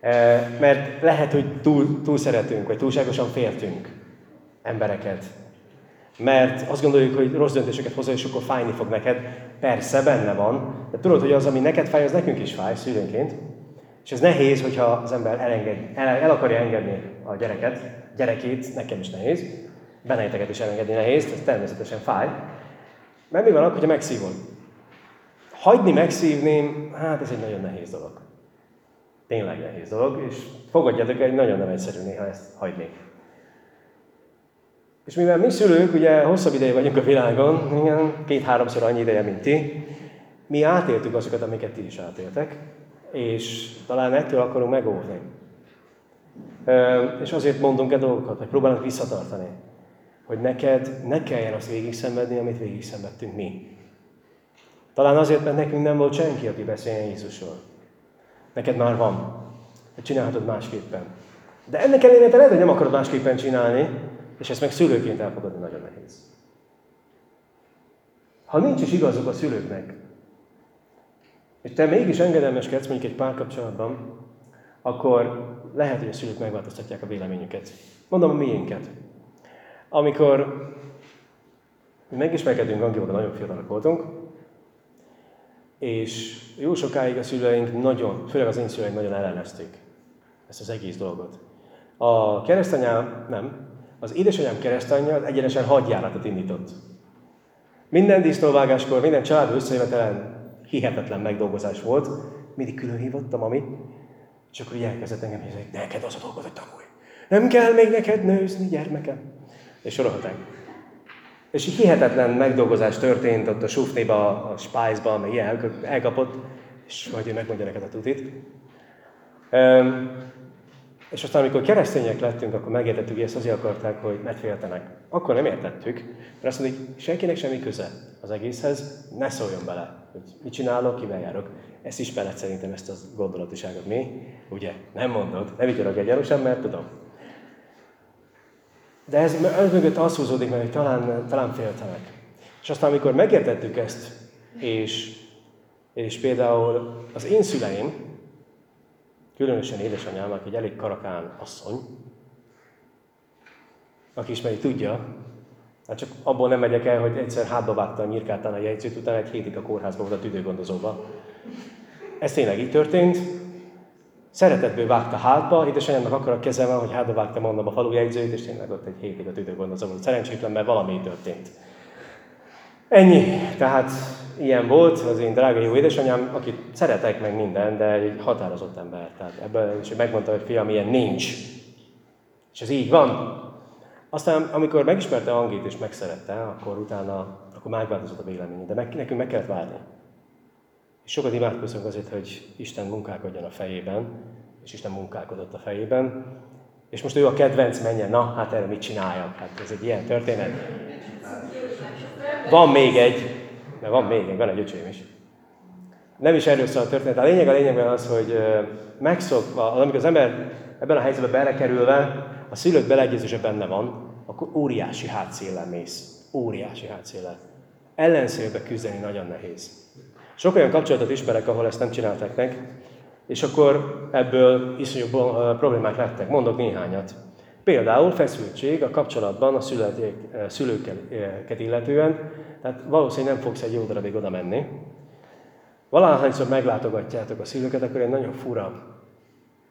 E, mert lehet, hogy túl, túl szeretünk, vagy túlságosan féltünk embereket. Mert azt gondoljuk, hogy rossz döntéseket hozol, és akkor fájni fog neked. Persze, benne van. De tudod, hogy az, ami neked fáj, az nekünk is fáj szülőnként. És ez nehéz, hogyha az ember elenged, el, el akarja engedni a gyereket, gyerekét, nekem is nehéz. Benejteket is elengedni nehéz, ez természetesen fáj. Mert mi van akkor, hogyha megszívod? Hagyni megszívni, hát ez egy nagyon nehéz dolog. Tényleg nehéz dolog, és fogadjátok, egy nagyon nem egyszerű néha ezt hagyni. És mivel mi szülők, ugye hosszabb ideje vagyunk a világon, igen, két-háromszor annyi ideje, mint ti, mi átéltük azokat, amiket ti is átéltek, és talán ettől akarunk megóvni. És azért mondunk e dolgokat, vagy próbálunk visszatartani, hogy neked ne kelljen azt végig szenvedni, amit végig szenvedtünk mi. Talán azért, mert nekünk nem volt senki, aki beszéljen Jézusról. Neked már van. Csinálhatod másképpen. De ennek ellenére te lehet, hogy nem akarod másképpen csinálni, és ezt meg szülőként elfogadni nagyon nehéz. Ha nincs is igazuk a szülőknek, és te mégis engedelmeskedsz mondjuk egy párkapcsolatban, akkor lehet, hogy a szülők megváltoztatják a véleményüket. Mondom a miénket. Amikor mi megismerkedünk Angióban, nagyon fiatalok voltunk, és jó sokáig a szüleink nagyon, főleg az én szüleim nagyon ellenezték ezt az egész dolgot. A keresztanyám nem, az édesanyám keresztanyja egyenesen hadjáratot indított. Minden disznóvágáskor, minden család összejövetelen hihetetlen megdolgozás volt. Mindig külön hívott a mami, és akkor így elkezdett engem hogy neked az a dolgod, hogy tanulj. Nem kell még neked nőzni, gyermekem. És sorolhatnánk. És hihetetlen megdolgozás történt ott a Sufnéba, a Spice-ba, meg ilyen elkapott, és majd ő megmondja neked a tutit. És aztán, amikor keresztények lettünk, akkor megértettük, hogy ezt azért akarták, hogy megféltenek. Akkor nem értettük, mert azt mondjuk, senkinek semmi köze az egészhez, ne szóljon bele, hogy mit csinálok, kivel járok. Ezt ismered szerintem, ezt a gondolatiságot mi? Ugye? Nem mondod, nem vigyorog egyenlősen, mert tudom. De ez, ez mögött az húzódik meg, talán, talán féltenek. És aztán, amikor megértettük ezt, és, és például az én szüleim, Különösen édesanyám, egy elég karakán asszony, aki ismeri, tudja, hát csak abból nem megyek el, hogy egyszer hátba vágta a nyírkátán a jegyzőt, utána egy hétig a kórházba volt a tüdőgondozóba. Ez tényleg így történt. Szeretetből vágta hátba, édesanyámnak akkor a kezem hogy hátba vágta mondom a falu jegyzőt, és tényleg ott egy hétig a tüdőgondozóba volt. Szerencsétlen, mert valami történt. Ennyi. Tehát ilyen volt az én drága jó édesanyám, akit szeretek meg minden, de egy határozott ember. Tehát ebből is megmondta, hogy fiam, ilyen nincs. És ez így van. Aztán, amikor megismerte Angét és megszerette, akkor utána akkor megváltozott a vélemény, de meg, nekünk meg kellett várni. És sokat imádkozunk azért, hogy Isten munkálkodjon a fejében, és Isten munkálkodott a fejében, és most ő a kedvenc menje, na, hát erre mit csináljak? Hát ez egy ilyen történet. Van még egy, mert van még egy, van egy öcsém is. Nem is erről szól a történet. A lényeg a lényegben az, hogy megszokva, amikor az ember ebben a helyzetben belekerülve, a szülők beleegyezése benne van, akkor óriási hátszéllel mész. Óriási hátszéllel. Ellenszélbe küzdeni nagyon nehéz. Sok olyan kapcsolatot ismerek, ahol ezt nem csinálták meg, és akkor ebből iszonyú problémák lettek. Mondok néhányat. Például feszültség a kapcsolatban a szülőket illetően, tehát valószínűleg nem fogsz egy jó darabig oda menni. Valahányszor meglátogatjátok a szülőket, akkor egy nagyon fura,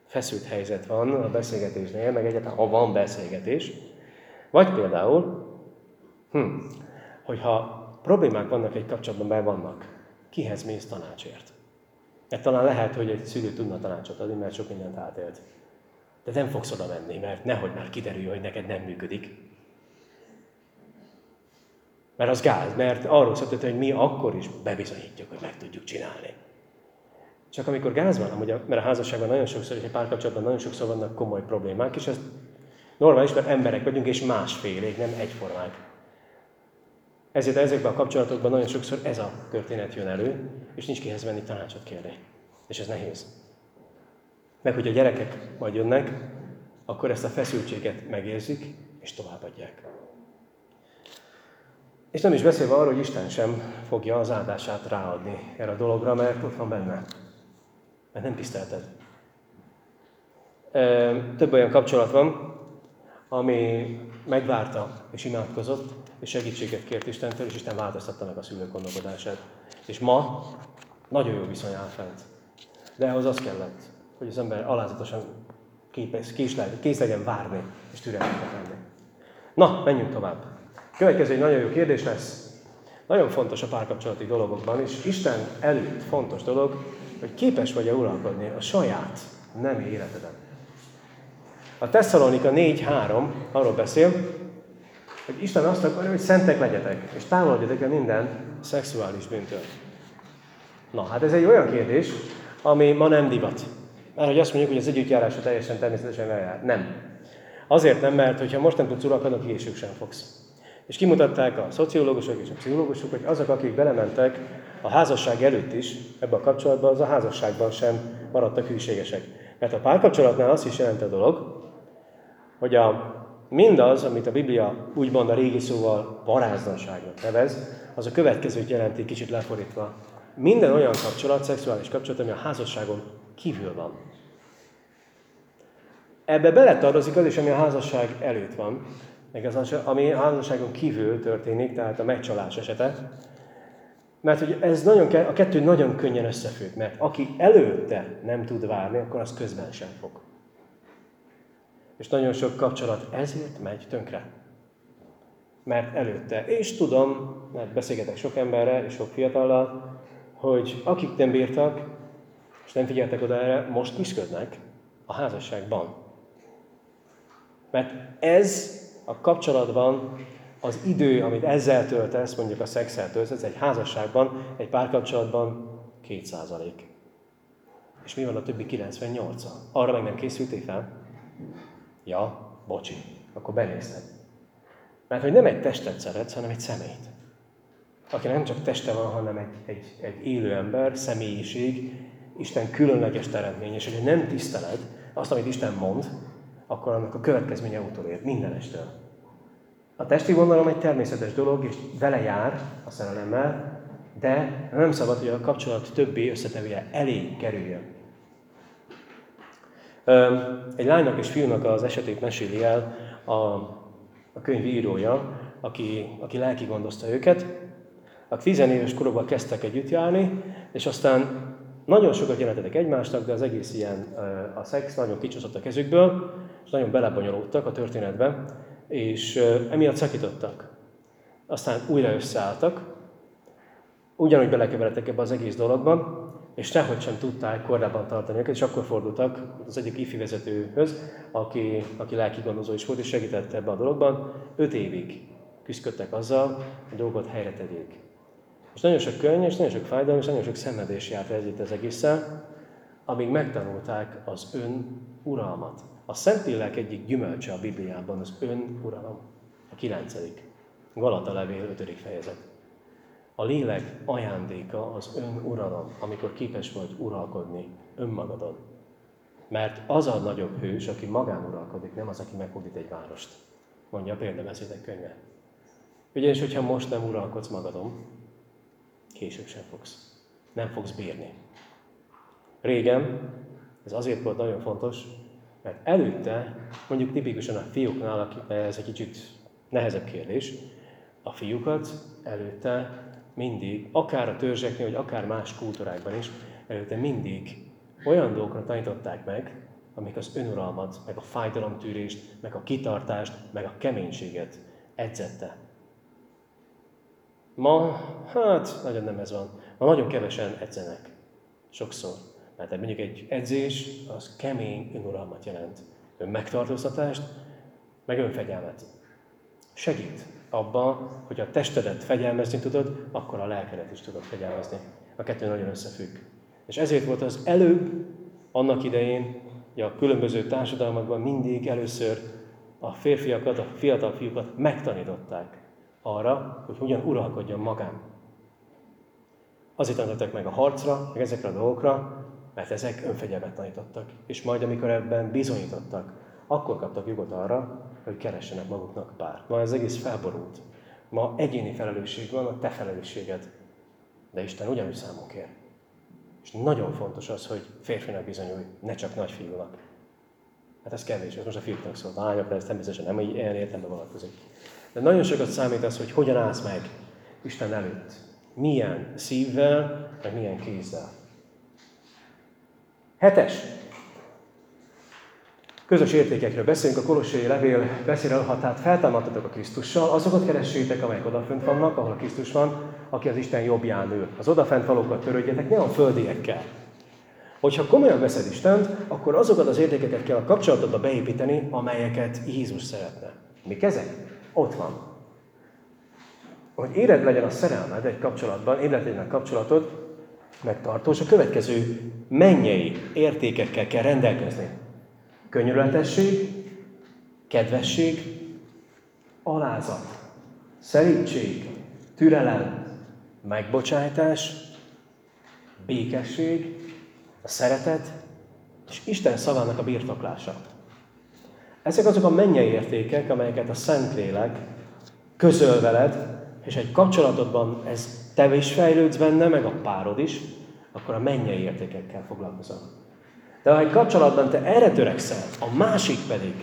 feszült helyzet van a beszélgetésnél, meg egyáltalán ha van beszélgetés. Vagy például, hm, hogyha problémák vannak egy kapcsolatban, be vannak, kihez mész tanácsért? Mert talán lehet, hogy egy szülő tudna tanácsot adni, mert sok mindent átélt. De nem fogsz oda menni, mert nehogy már kiderül, hogy neked nem működik. Mert az gáz, mert arról szólt, hogy mi akkor is bebizonyítjuk, hogy meg tudjuk csinálni. Csak amikor gáz van, a, mert a házasságban nagyon sokszor, és egy párkapcsolatban nagyon sokszor vannak komoly problémák, és ez normális, mert emberek vagyunk, és másfélék, nem egyformák. Ezért ezekben a kapcsolatokban nagyon sokszor ez a történet jön elő, és nincs kihez menni tanácsot kérni. És ez nehéz. Meg hogy a gyerekek majd jönnek, akkor ezt a feszültséget megérzik, és továbbadják. És nem is beszélve arról, hogy Isten sem fogja az áldását ráadni erre a dologra, mert ott van benne. Mert nem tisztelted. Több olyan kapcsolat van, ami megvárta és imádkozott, és segítséget kért Istentől, és Isten változtatta meg a szülők gondolkodását. És ma nagyon jó viszony áll fent. De ehhez az kellett, hogy az ember alázatosan képes, kész legyen várni, és türelmetnek lenni. Na, menjünk tovább. Következő egy nagyon jó kérdés lesz. Nagyon fontos a párkapcsolati dologokban, és Isten előtt fontos dolog, hogy képes vagy-e uralkodni a saját nem életeden. A Tesszalonika 4.3 arról beszél, hogy Isten azt akarja, hogy szentek legyetek, és távolodjatok el minden szexuális bűntől. Na, hát ez egy olyan kérdés, ami ma nem divat. Mert hogy azt mondjuk, hogy az együttjárása teljesen természetesen eljár. Nem. Azért nem, mert hogyha most nem tudsz uralkodni, később sem fogsz. És kimutatták a szociológusok és a pszichológusok, hogy azok, akik belementek a házasság előtt is ebbe a kapcsolatba, az a házasságban sem maradtak hűségesek. Mert a párkapcsolatnál azt is jelent a dolog, hogy a mindaz, amit a Biblia úgymond a régi szóval varázdanságnak nevez, az a következőt jelenti kicsit lefordítva. Minden olyan kapcsolat, szexuális kapcsolat, ami a házasságon kívül van. Ebbe beletartozik az is, ami a házasság előtt van, meg az, ami a házasságon kívül történik, tehát a megcsalás esete. Mert hogy ez nagyon, a kettő nagyon könnyen összefügg, mert aki előtte nem tud várni, akkor az közben sem fog. És nagyon sok kapcsolat ezért megy tönkre. Mert előtte. És tudom, mert beszélgetek sok emberrel és sok fiatallal, hogy akik nem bírtak, és nem figyeltek oda erre, most küzdködnek a házasságban. Mert ez a kapcsolatban az idő, amit ezzel töltesz, mondjuk a szexel töltesz, egy házasságban, egy párkapcsolatban 2%. És mi van a többi 98 -a? Arra meg nem készültél fel? Ja, bocsi, akkor benézted. Mert hogy nem egy testet szeretsz, hanem egy személyt. Aki nem csak teste van, hanem egy, egy, egy élő ember, személyiség, Isten különleges teremtmény, és hogy nem tiszteled azt, amit Isten mond, akkor annak a következménye utolér mindenestől. A testi vonalom egy természetes dolog, és vele jár a szerelemmel, de nem szabad, hogy a kapcsolat többi összetevője elé kerüljön. Egy lánynak és fiúnak az esetét meséli el a, a könyv írója, aki, aki lelki gondozta őket. A tizenéves korokban kezdtek együtt járni, és aztán nagyon sokat jelentettek egymásnak, de az egész ilyen, a szex nagyon kicsúszott a kezükből, és nagyon belebonyolódtak a történetbe, és emiatt szakítottak. Aztán újra összeálltak, ugyanúgy belekeveredtek ebbe az egész dologba, és sehogy sem tudták korábban tartani őket, és akkor fordultak az egyik ifi vezetőhöz, aki, aki lelki gondozó is volt, és segített ebbe a dologban. Öt évig küzdöttek azzal, hogy a dolgot helyre tegyék. És nagyon sok könny, és nagyon sok fájdalom, és nagyon sok szenvedés járt ez itt az egészen, amíg megtanulták az ön uralmat. A Szentlélek egyik gyümölcse a Bibliában az ön uralom. A kilencedik. Galata levél, ötödik fejezet. A lélek ajándéka az ön uralom, amikor képes vagy uralkodni önmagadon. Mert az a nagyobb hős, aki magán uralkodik, nem az, aki meghódít egy várost. Mondja a példabeszédek könyve. Ugyanis, hogyha most nem uralkodsz magadon, később sem fogsz. Nem fogsz bírni. Régen, ez azért volt nagyon fontos, mert előtte, mondjuk tipikusan a fiúknál, ez egy kicsit nehezebb kérdés, a fiúkat előtte mindig, akár a törzseknél, vagy akár más kultúrákban is, előtte mindig olyan dolgokra tanították meg, amik az önuralmat, meg a fájdalomtűrést, meg a kitartást, meg a keménységet edzette. Ma, hát, nagyon nem ez van. Ma nagyon kevesen edzenek. Sokszor. Mert mondjuk egy edzés, az kemény önuralmat jelent. Ön megtartóztatást, meg önfegyelmet. Segít abban, hogy a testedet fegyelmezni tudod, akkor a lelkedet is tudod fegyelmezni. A kettő nagyon összefügg. És ezért volt az előbb, annak idején, hogy a különböző társadalmakban mindig először a férfiakat, a fiatal fiúkat megtanították arra, hogy hogyan uralkodjon magán. Azért tanítottak meg a harcra, meg ezekre a dolgokra, mert ezek önfegyelmet tanítottak. És majd, amikor ebben bizonyítottak, akkor kaptak jogot arra, hogy keressenek maguknak párt. Ma ez egész felborult. Ma egyéni felelősség van, a te felelősséged. De Isten ugyanúgy számon kér. És nagyon fontos az, hogy férfinak bizonyulj, ne csak nagyfiúnak. Hát ez kevés, ez most a fiúknak szólt. A lányokra ez természetesen nem ilyen értelemben vonatkozik. De nagyon sokat számít az, hogy hogyan állsz meg Isten előtt. Milyen szívvel, meg milyen kézzel. Hetes. Közös értékekről beszélünk, a Kolossai levél beszél ha tehát feltámadtatok a Krisztussal, azokat keressétek, amelyek odafönt vannak, ahol a Krisztus van, aki az Isten jobbján ül. Az odafent valókat törődjetek, ne a földiekkel. Hogyha komolyan veszed Istent, akkor azokat az értékeket kell a kapcsolatodba beépíteni, amelyeket Jézus szeretne. Mik ezek? Ott van. Hogy éred legyen a szerelmed egy kapcsolatban, éred legyen a kapcsolatod, megtartós, a következő mennyei értékekkel kell rendelkezni. Könyörületesség, kedvesség, alázat, szerítség, türelem, megbocsájtás, békesség, a szeretet, és Isten szavának a birtoklása. Ezek azok a mennyei értékek, amelyeket a Szentlélek közöl veled, és egy kapcsolatodban ez te is fejlődsz benne, meg a párod is, akkor a mennyei értékekkel foglalkozol. De ha egy kapcsolatban te erre törekszel, a másik pedig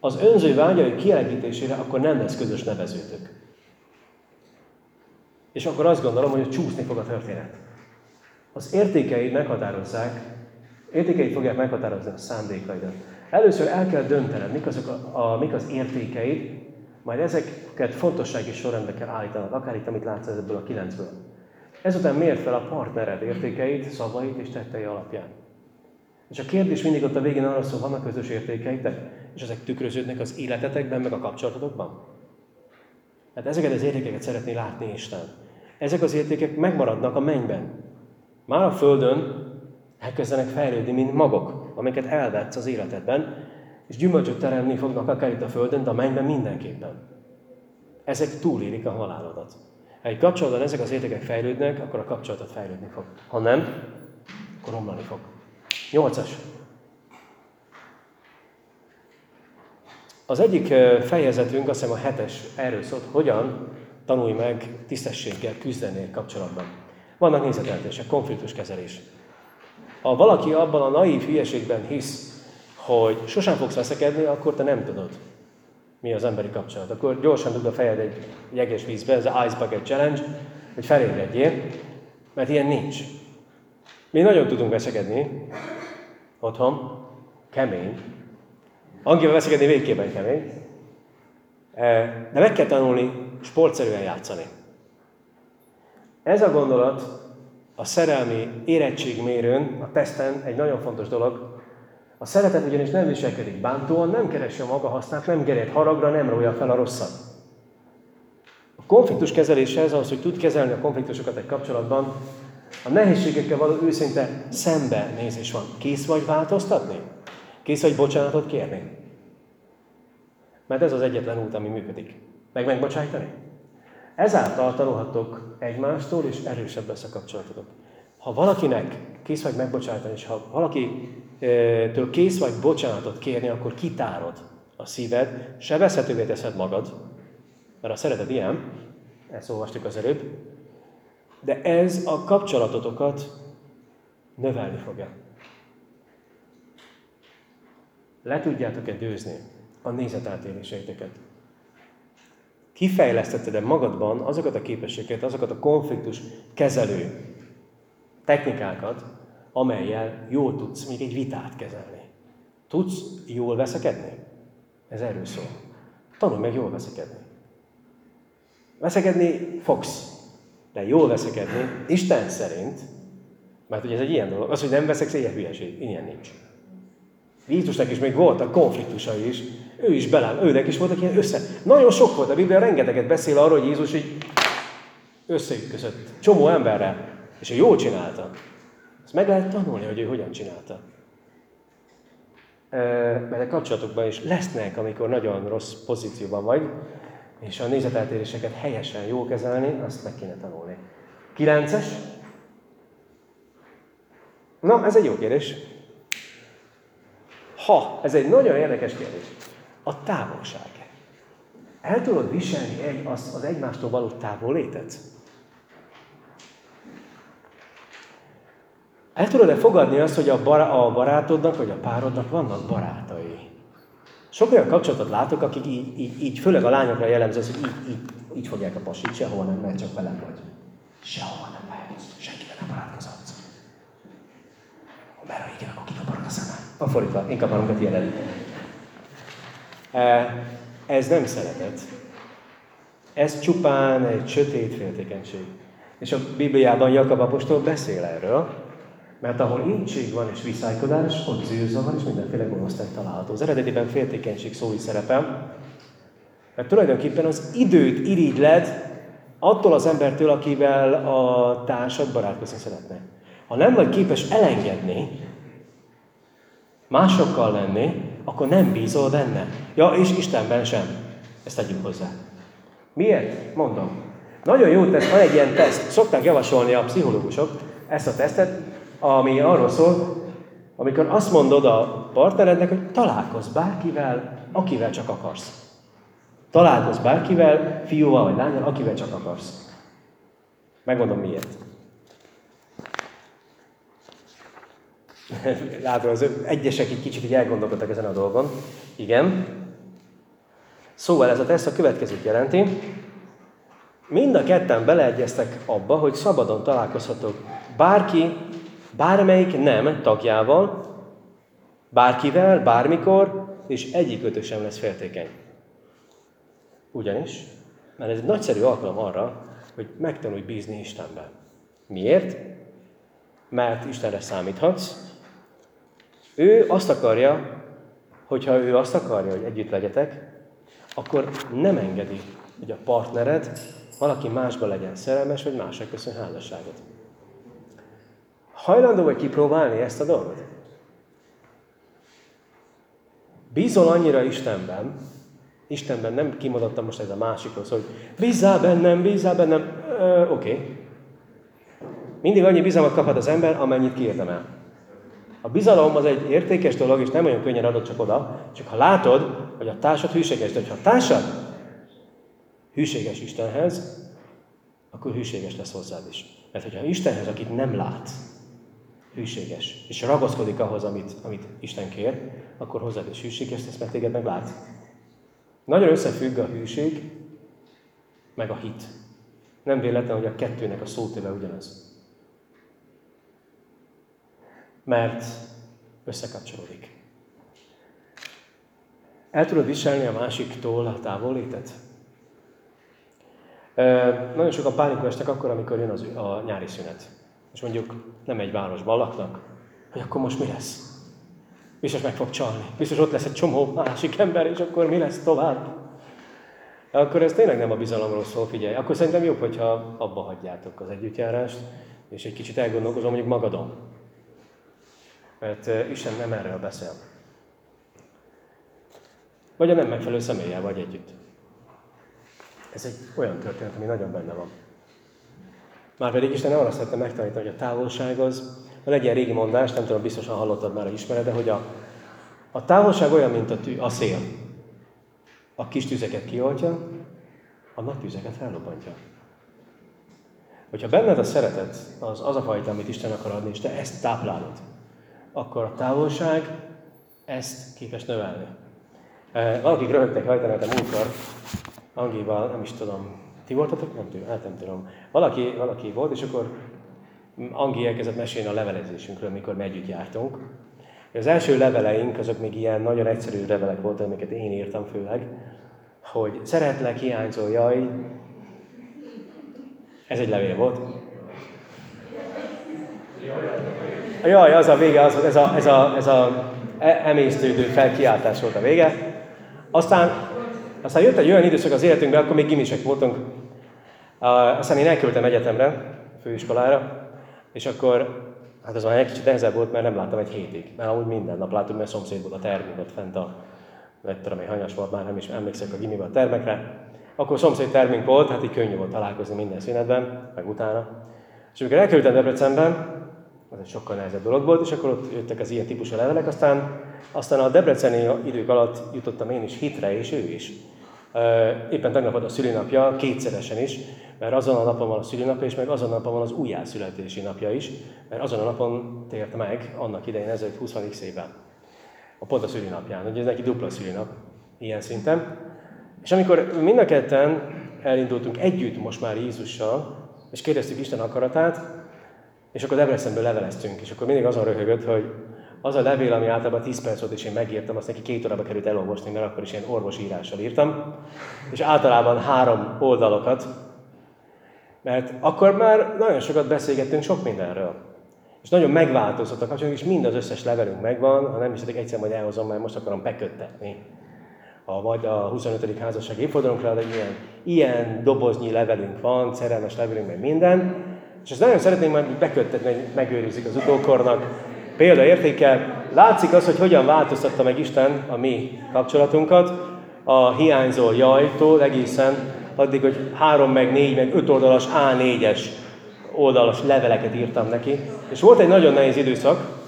az önző vágyai kielégítésére, akkor nem lesz közös nevezőtök. És akkor azt gondolom, hogy csúszni fog a történet. Az értékeid meghatározzák, értékeid fogják meghatározni a szándékaidat. Először el kell döntened, mik, azok a, a, mik az értékeid, majd ezeket fontossági sorrendbe kell állítanod, akár itt, amit látsz ebből a kilencből. Ezután miért fel a partnered értékeit, szavait és tettei alapján. És a kérdés mindig ott a végén arra szól, vannak közös értékeitek, és ezek tükröződnek az életetekben, meg a kapcsolatotokban? Hát ezeket az értékeket szeretné látni Isten. Ezek az értékek megmaradnak a mennyben. Már a Földön elkezdenek fejlődni, mint magok, amiket elvetsz az életedben, és gyümölcsöt teremni fognak akár itt a Földön, de a mennyben mindenképpen. Ezek túlélik a halálodat. Ha egy kapcsolatban ezek az értékek fejlődnek, akkor a kapcsolatot fejlődni fog. Ha nem, akkor romlani fog. Nyolcas. Az egyik fejezetünk, azt hiszem a hetes, erről szólt, hogyan tanulj meg tisztességgel küzdeni kapcsolatban. Vannak nézeteltések, konfliktuskezelés. Ha valaki abban a naív hülyeségben hisz, hogy sosem fogsz veszekedni, akkor te nem tudod, mi az emberi kapcsolat. Akkor gyorsan dugd a fejed egy jeges vízbe, ez az Ice Bucket Challenge, hogy felébredjél, mert ilyen nincs. Mi nagyon tudunk veszekedni otthon, kemény. Angival veszekedni végképpen kemény. Eh, de meg kell tanulni sportszerűen játszani. Ez a gondolat a szerelmi érettségmérőn, a teszten egy nagyon fontos dolog. A szeretet ugyanis nem viselkedik bántóan, nem keresi a maga hasznát, nem gered haragra, nem rója fel a rosszat. A konfliktus kezelése ez az, hogy tud kezelni a konfliktusokat egy kapcsolatban, a nehézségekkel való őszinte szembenézés van. Kész vagy változtatni? Kész vagy bocsánatot kérni? Mert ez az egyetlen út, ami működik. Meg megbocsájtani? Ezáltal tanulhatok egymástól, és erősebb lesz a kapcsolatotok. Ha valakinek kész vagy megbocsájtani, és ha valakitől kész vagy bocsánatot kérni, akkor kitárod a szíved, sebezhetővé teszed magad, mert a szeretet ilyen, ezt olvastuk az előbb, de ez a kapcsolatotokat növelni fogja. Le tudjátok-e dőzni a nézetátéléseiteket? Kifejlesztetted-e magadban azokat a képességeket, azokat a konfliktus kezelő technikákat, amelyel jól tudsz még egy vitát kezelni? Tudsz jól veszekedni? Ez erről szól. Tanulj meg jól veszekedni. Veszekedni fogsz, de jól veszekedni, Isten szerint, mert ugye ez egy ilyen dolog, az, hogy nem veszek, ilyen hülyeség, ilyen nincs. Jézusnak is még voltak konfliktusai is, ő is belám, őnek is voltak ilyen össze. Nagyon sok volt, a Biblia rengeteget beszél arról, hogy Jézus így összeütközött csomó emberrel, és ő jól csinálta. Meg lehet tanulni, hogy ő hogyan csinálta. Mert a kapcsolatokban is lesznek, amikor nagyon rossz pozícióban vagy, és a nézeteltéréseket helyesen jól kezelni, azt meg kéne tanulni. Kilences. Na, ez egy jó kérdés. Ha, ez egy nagyon érdekes kérdés. A távolság. El tudod viselni egy, az, az egymástól való távollétet? El tudod-e fogadni azt, hogy a, bar, a barátodnak vagy a párodnak vannak barátai? Sok olyan kapcsolatot látok, akik így, így, így főleg a lányokra jellemző, hogy így, így, így fogják a pasit, sehova nem megy, csak velem vagy. Sehova nem megy, senkivel nem barátkozhatsz. Ha igen, akkor kikaparod a szemem. A fordítva, én kaparom a tiéd e, Ez nem szeretet. Ez csupán egy sötét féltékenység. És a Bibliában Jakab apostol beszél erről, mert ahol intség van és viszálykodás, ott zűrzavar és mindenféle gonoszság található. Az eredetiben féltékenység szó is szerepel, mert tulajdonképpen az időt irigyled attól az embertől, akivel a társad barátkozni szeretne. Ha nem vagy képes elengedni, másokkal lenni, akkor nem bízol benne. Ja, és Istenben sem. Ezt tegyük hozzá. Miért? Mondom. Nagyon jó teszt, van egy ilyen teszt. Szokták javasolni a pszichológusok ezt a tesztet, ami arról szól, amikor azt mondod a partnerednek, hogy találkozz bárkivel, akivel csak akarsz. Találkozz bárkivel, fiúval vagy lányal, akivel csak akarsz. Megmondom miért. Látod, az egyesek egy kicsit így elgondolkodtak ezen a dolgon. Igen. Szóval ez a teszt a következőt jelenti. Mind a ketten beleegyeztek abba, hogy szabadon találkozhatok bárki Bármelyik nem tagjával, bárkivel, bármikor, és egyik sem lesz féltékeny. Ugyanis, mert ez egy nagyszerű alkalom arra, hogy megtanulj bízni Istenben. Miért? Mert Istenre számíthatsz. Ő azt akarja, hogyha ő azt akarja, hogy együtt legyetek, akkor nem engedi, hogy a partnered valaki másba legyen szerelmes, vagy másra köszön házasságot. Hajlandó vagy kipróbálni ezt a dolgot? Bízol annyira Istenben, Istenben nem kimondottam most ez a másikhoz, hogy bízzál bennem, bízzál bennem, oké. Okay. Mindig annyi bizalmat kaphat az ember, amennyit kiérdemel. A bizalom az egy értékes dolog, és nem olyan könnyen adott csak oda, csak ha látod, hogy a társad hűséges, de ha a társad hűséges Istenhez, akkor hűséges lesz hozzád is. Mert hogyha Istenhez, akit nem lát, hűséges, és ragaszkodik ahhoz, amit, amit Isten kér, akkor hozzád is hűséges lesz, mert téged meg lát. Nagyon összefügg a hűség, meg a hit. Nem véletlen, hogy a kettőnek a szótéve ugyanaz. Mert összekapcsolódik. El tudod viselni a másiktól a távollétet? Nagyon sokan pánikba estek akkor, amikor jön az, a nyári szünet. És mondjuk nem egy városban laknak, hogy akkor most mi lesz? Biztos meg fog csalni. Biztos ott lesz egy csomó másik ember, és akkor mi lesz tovább? Akkor ez tényleg nem a bizalomról szól, figyelj. Akkor szerintem jobb, hogyha abba hagyjátok az együttjárást, és egy kicsit elgondolkozom mondjuk magadon. Mert Isten nem erről beszél. Vagy a nem megfelelő személlyel vagy együtt. Ez egy olyan történet, ami nagyon benne van. Márpedig Isten arra szeretne megtanítani, hogy a távolság az, van egy ilyen régi mondás, nem tudom, biztosan hallottad már, ismered, de hogy a, a távolság olyan, mint a, tű, a szél. A kis tüzeket kioltja, a nagy tüzeket fellobbantja. Hogyha benned a szeretet, az, az a fajta, amit Isten akar adni, és te ezt táplálod, akkor a távolság ezt képes növelni. Valakik röhögtek rajta, mert a múltkor Angival, nem is tudom, ti voltatok? Nem tudom, hát nem tudom. Valaki, valaki volt, és akkor Angi elkezdett mesélni a levelezésünkről, mikor mi együtt jártunk. Az első leveleink, azok még ilyen nagyon egyszerű levelek voltak, amiket én írtam főleg, hogy szeretlek, hiányzó, jaj. Ez egy levél volt. Jaj, az a vége, az, ez a, ez a, ez a emésztődő felkiáltás volt a vége. Aztán, aztán jött egy olyan időszak az életünkben, akkor még gimisek voltunk. Aztán én elküldtem egyetemre, főiskolára, és akkor, hát az már egy kicsit nehezebb volt, mert nem láttam egy hétig. Mert amúgy minden nap láttuk, mert szomszéd volt a termék ott fent a, nem tudom, hogy hanyas volt, már nem is emlékszek a gimiben a termekre. Akkor szomszéd termünk volt, hát így könnyű volt találkozni minden szünetben, meg utána. És amikor elkerültem Debrecenben, az egy sokkal nehezebb dolog volt, és akkor ott jöttek az ilyen típusú levelek, aztán, aztán a debreceni idők alatt jutottam én is hitre, és ő is. Éppen tegnap volt a szülinapja, kétszeresen is, mert azon a napon van a szülinapja, és meg azon a napon van az újjászületési napja is, mert azon a napon tért meg annak idején ezelőtt 20 évben. A pont a szülinapján, ugye ez neki dupla szülinap, ilyen szinten. És amikor mind a ketten elindultunk együtt most már Jézussal, és kérdeztük Isten akaratát, és akkor Debrecenből leveleztünk, és akkor mindig azon röhögött, hogy az a levél, ami általában 10 perc volt, és én megírtam, azt neki két órába került elolvasni, mert akkor is ilyen orvosírással írtam, és általában három oldalokat, mert akkor már nagyon sokat beszélgettünk sok mindenről. És nagyon megváltozott a kapcsolatunk, és mind az összes levelünk megvan, ha nem hiszed, egyszer majd elhozom, mert most akarom beköttetni. A, vagy a 25. házasság évfordunkra, de ilyen, ilyen doboznyi levelünk van, szerelmes levelünk, meg minden. És ezt nagyon szeretném majd beköttetni, hogy megőrizik az utókornak. Példaértékkel látszik az, hogy hogyan változtatta meg Isten a mi kapcsolatunkat, a hiányzó jajtól egészen addig, hogy három, meg négy, meg öt oldalas A4-es oldalas leveleket írtam neki. És volt egy nagyon nehéz időszak,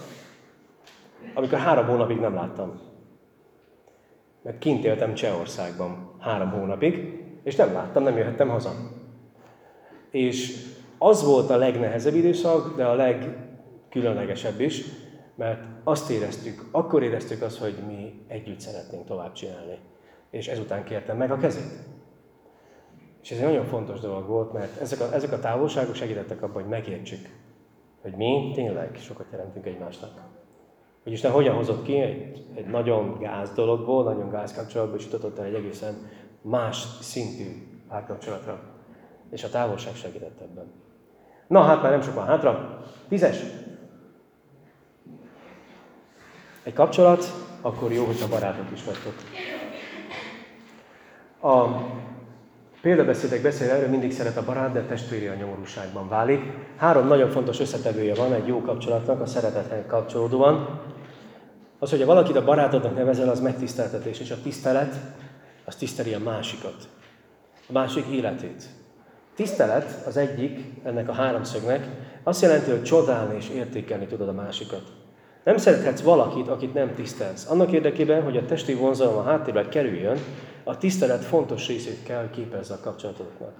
amikor három hónapig nem láttam. Mert kint éltem Csehországban három hónapig, és nem láttam, nem jöhettem haza. És az volt a legnehezebb időszak, de a legkülönlegesebb is, mert azt éreztük, akkor éreztük azt, hogy mi együtt szeretnénk tovább csinálni. És ezután kértem meg a kezét. És ez egy nagyon fontos dolog volt, mert ezek a, ezek a távolságok segítettek abban, hogy megértsük, hogy mi tényleg sokat jelentünk egymásnak. Hogy Isten hogyan hozott ki egy, egy nagyon gáz dologból, nagyon gáz kapcsolatból, és jutott el egy egészen más szintű párkapcsolatra. És a távolság segített ebben. Na hát már nem sok van hátra. Tízes. Egy kapcsolat, akkor jó, hogyha barátok is vagytok. A példabeszédek beszél erről, mindig szeret a barát, de testvéri a nyomorúságban válik. Három nagyon fontos összetevője van egy jó kapcsolatnak, a szeretethez kapcsolódóan. Az, hogy valakit a barátodnak nevezel, az megtiszteltetés, és a tisztelet, az tiszteli a másikat, a másik életét. Tisztelet az egyik ennek a háromszögnek, azt jelenti, hogy csodálni és értékelni tudod a másikat. Nem szerethetsz valakit, akit nem tisztelsz. Annak érdekében, hogy a testi vonzalom a háttérbe kerüljön, a tisztelet fontos részét kell képezze a kapcsolatoknak.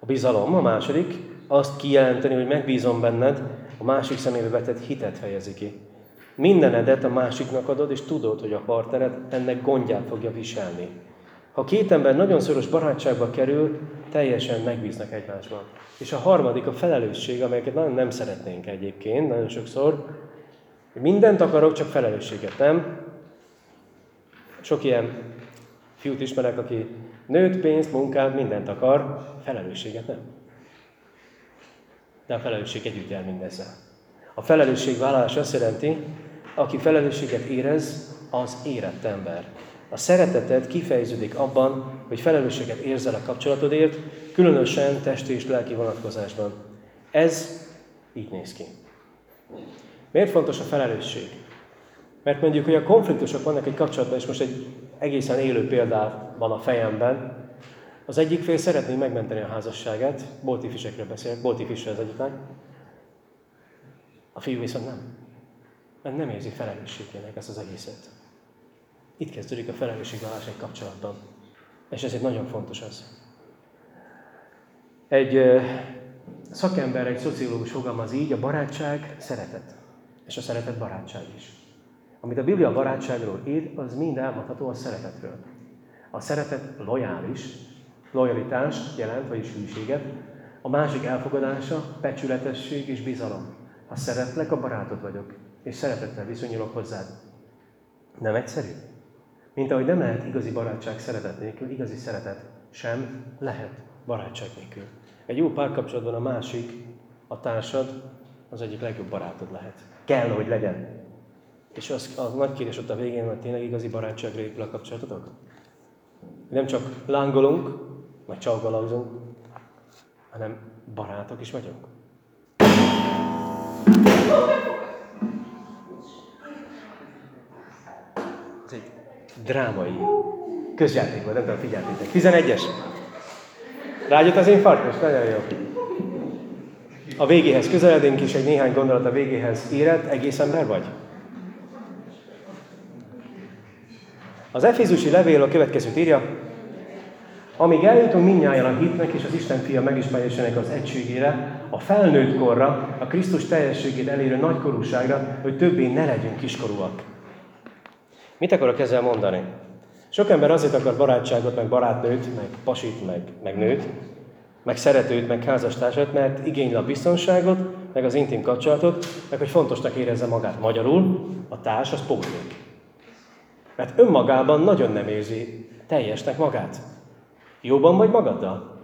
A bizalom, a második, azt kijelenteni, hogy megbízom benned, a másik szemébe vetett hitet fejezi ki. Mindenedet a másiknak adod, és tudod, hogy a partnered ennek gondját fogja viselni. Ha két ember nagyon szoros barátságba kerül, teljesen megbíznak egymásban. És a harmadik a felelősség, amelyeket nagyon nem szeretnénk egyébként, nagyon sokszor. Mindent akarok, csak felelősséget nem. Sok ilyen fiút ismerek, aki Nőt, pénzt, munkát, mindent akar, felelősséget nem. De a felelősség együtt jár mindezzel. A felelősségvállalás azt jelenti, aki felelősséget érez, az érett ember. A szereteted kifejeződik abban, hogy felelősséget érzel a kapcsolatodért, különösen testi és lelki vonatkozásban. Ez így néz ki. Miért fontos a felelősség? Mert mondjuk, hogy a konfliktusok vannak egy kapcsolatban, és most egy egészen élő példát van a fejemben. Az egyik fél szeretné megmenteni a házasságát, boltifisekről beszélek, boltifisre az egyik. A fiú viszont nem. Mert nem érzi felelősségének ezt az egészet. Itt kezdődik a felelősségvállás egy kapcsolatban. És ez egy nagyon fontos az. Egy szakember, egy szociológus fogalmaz így, a barátság szeretet. És a szeretet barátság is. Amit a Biblia barátságról ír, az mind elmondható a szeretetről. A szeretet lojális, lojalitást jelent, vagyis hűséget, a másik elfogadása, becsületesség és bizalom. Ha szeretlek, a barátod vagyok, és szeretettel viszonyulok hozzád. Nem egyszerű? Mint ahogy nem lehet igazi barátság szeretet nélkül, igazi szeretet sem lehet barátság nélkül. Egy jó párkapcsolatban a másik, a társad, az egyik legjobb barátod lehet. Kell, hogy legyen. És az, a nagy kérdés ott a végén, hogy tényleg igazi barátságra épül a kapcsolatotok? Nem csak lángolunk, vagy csalgalauzunk, hanem barátok is vagyunk. Ez egy drámai közjáték volt, nem tudom, figyeltétek. 11-es. Rágyott az én farkas, nagyon jó. A végéhez közeledünk is, egy néhány gondolat a végéhez érett, egész ember vagy? Az Efézusi levél a következőt írja, amíg eljutunk mindnyáján a hitnek és az Isten fia megismerésének az egységére, a felnőtt korra, a Krisztus teljességét elérő nagykorúságra, hogy többé ne legyünk kiskorúak. Mit akarok ezzel mondani? Sok ember azért akar barátságot, meg barátnőt, meg pasit, meg, meg nőt, meg szeretőt, meg házastársat, mert igényli a biztonságot, meg az intim kapcsolatot, meg hogy fontosnak érezze magát magyarul, a társ az pótlék. Mert önmagában nagyon nem érzi teljesnek magát. Jóban vagy magaddal?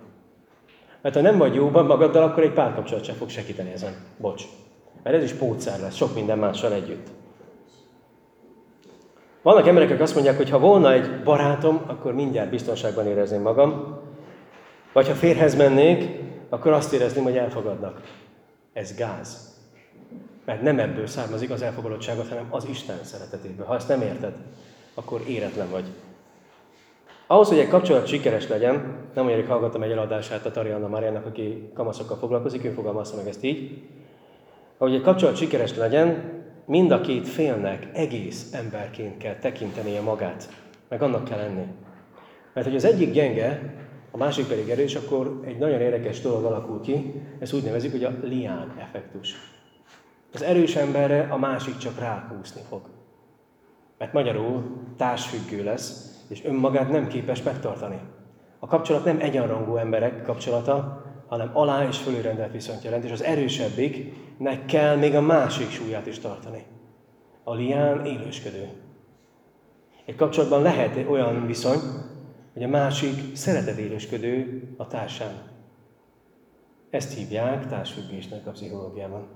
Mert ha nem vagy jóban magaddal, akkor egy párkapcsolat sem fog segíteni ezen. Bocs. Mert ez is pótszer lesz, sok minden mással együtt. Vannak emberek, akik azt mondják, hogy ha volna egy barátom, akkor mindjárt biztonságban érezném magam. Vagy ha férhez mennék, akkor azt érezném, hogy elfogadnak. Ez gáz. Mert nem ebből származik az elfogadottságot, hanem az Isten szeretetéből. Ha ezt nem érted, akkor éretlen vagy. Ahhoz, hogy egy kapcsolat sikeres legyen, nem olyan hallgattam egy eladását a Tarianna Mariának, aki kamaszokkal foglalkozik, ő fogalmazta meg ezt így. Ahogy egy kapcsolat sikeres legyen, mind a két félnek egész emberként kell tekintenie magát, meg annak kell lenni. Mert hogy az egyik gyenge, másik pedig erős, akkor egy nagyon érdekes dolog alakul ki, ezt úgy nevezik, hogy a lián effektus. Az erős emberre a másik csak rákúszni fog. Mert magyarul társfüggő lesz, és önmagát nem képes megtartani. A kapcsolat nem egyenrangú emberek kapcsolata, hanem alá és fölülrendelt viszont jelent, és az erősebbiknek kell még a másik súlyát is tartani. A lián élősködő. Egy kapcsolatban lehet olyan viszony, hogy a másik szeretet élősködő a társán. Ezt hívják társfüggésnek a pszichológiában.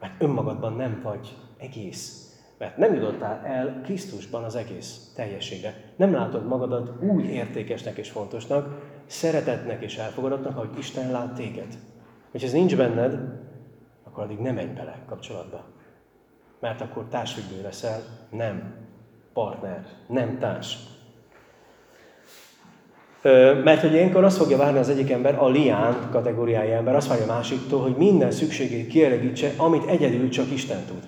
Mert önmagadban nem vagy egész. Mert nem jutottál el Krisztusban az egész teljességre. Nem látod magadat úgy értékesnek és fontosnak, szeretetnek és elfogadottnak, ahogy Isten lát téged. Hogy ez nincs benned, akkor addig nem menj bele kapcsolatba. Mert akkor társfüggő leszel, nem partner, nem társ. Mert hogy ilyenkor azt fogja várni az egyik ember, a lián kategóriája ember, azt várja a másiktól, hogy minden szükségét kielegítse, amit egyedül csak Isten tud.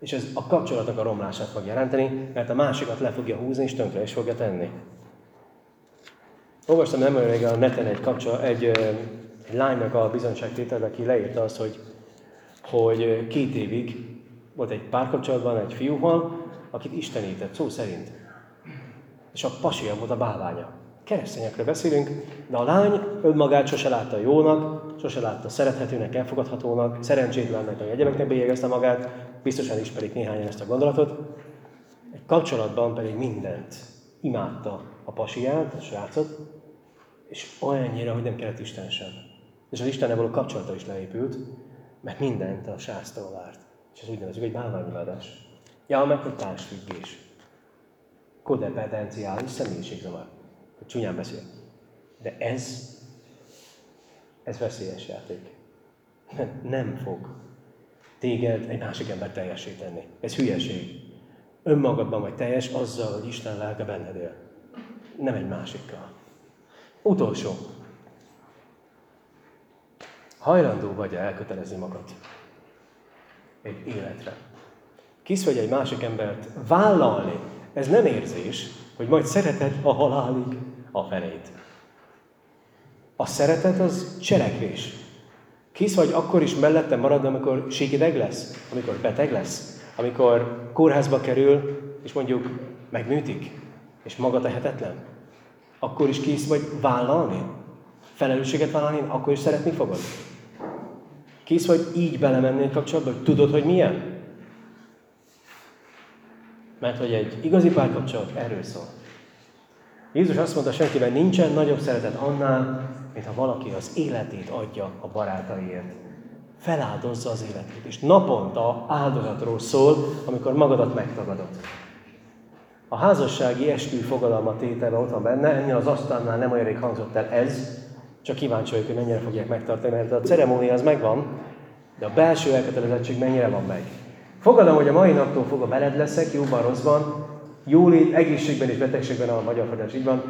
És ez a kapcsolatok a romlását fog jelenteni, mert a másikat le fogja húzni, és tönkre is fogja tenni. Olvastam nem olyan a neten egy, kapcsol, egy, egy lánynak a bizonyságtétel, aki leírta azt, hogy, hogy két évig volt egy párkapcsolatban egy fiúval, akit istenített, szó szerint. És a pasia volt a bálványa. Keresztényekről beszélünk, de a lány önmagát sose látta jónak, sose látta szerethetőnek, elfogadhatónak, szerencsétlennek, hogy egyebeknek bélyegezte magát, biztosan ismerik néhányan ezt a gondolatot. Egy kapcsolatban pedig mindent imádta a pasiát, a srácot, és olyannyira, hogy nem kellett Isten sem. És az Istennel való kapcsolata is leépült, mert mindent a sráctól várt. És ez úgy nevezik, hogy bálványimádás. Ja, meg hogy társfüggés. Kodependenciális személyiségzavar. Csúnyán beszél. De ez, ez veszélyes játék. Nem, fog téged egy másik ember teljesíteni. Ez hülyeség. Önmagadban vagy teljes azzal, hogy Isten lelke benned él. Nem egy másikkal. Utolsó. Hajlandó vagy elkötelezni magad egy életre. Kisz vagy egy másik embert vállalni. Ez nem érzés, hogy majd szereted a halálig a felét. A szeretet az cselekvés. Kisz vagy akkor is mellette marad, amikor síkideg lesz, amikor beteg lesz, amikor kórházba kerül, és mondjuk megműtik, és maga tehetetlen. Akkor is kész vagy vállalni, felelősséget vállalni, akkor is szeretni fogod. Kész vagy így belemenni egy kapcsolatba, hogy tudod, hogy milyen? Mert hogy egy igazi párkapcsolat erről szól. Jézus azt mondta, senkiben nincsen nagyobb szeretet annál, mint ha valaki az életét adja a barátaiért. Feláldozza az életét, és naponta áldozatról szól, amikor magadat megtagadod. A házassági eskü fogadalma tétele ott van benne, ennél az asztalnál nem olyan rég hangzott el ez, csak kíváncsi vagyok, hogy mennyire fogják megtartani, mert a ceremónia az megvan, de a belső elkötelezettség mennyire van meg. Fogadom, hogy a mai naptól fogva veled leszek, jóban, rosszban, jólét, egészségben és betegségben, a magyar fordítás így van,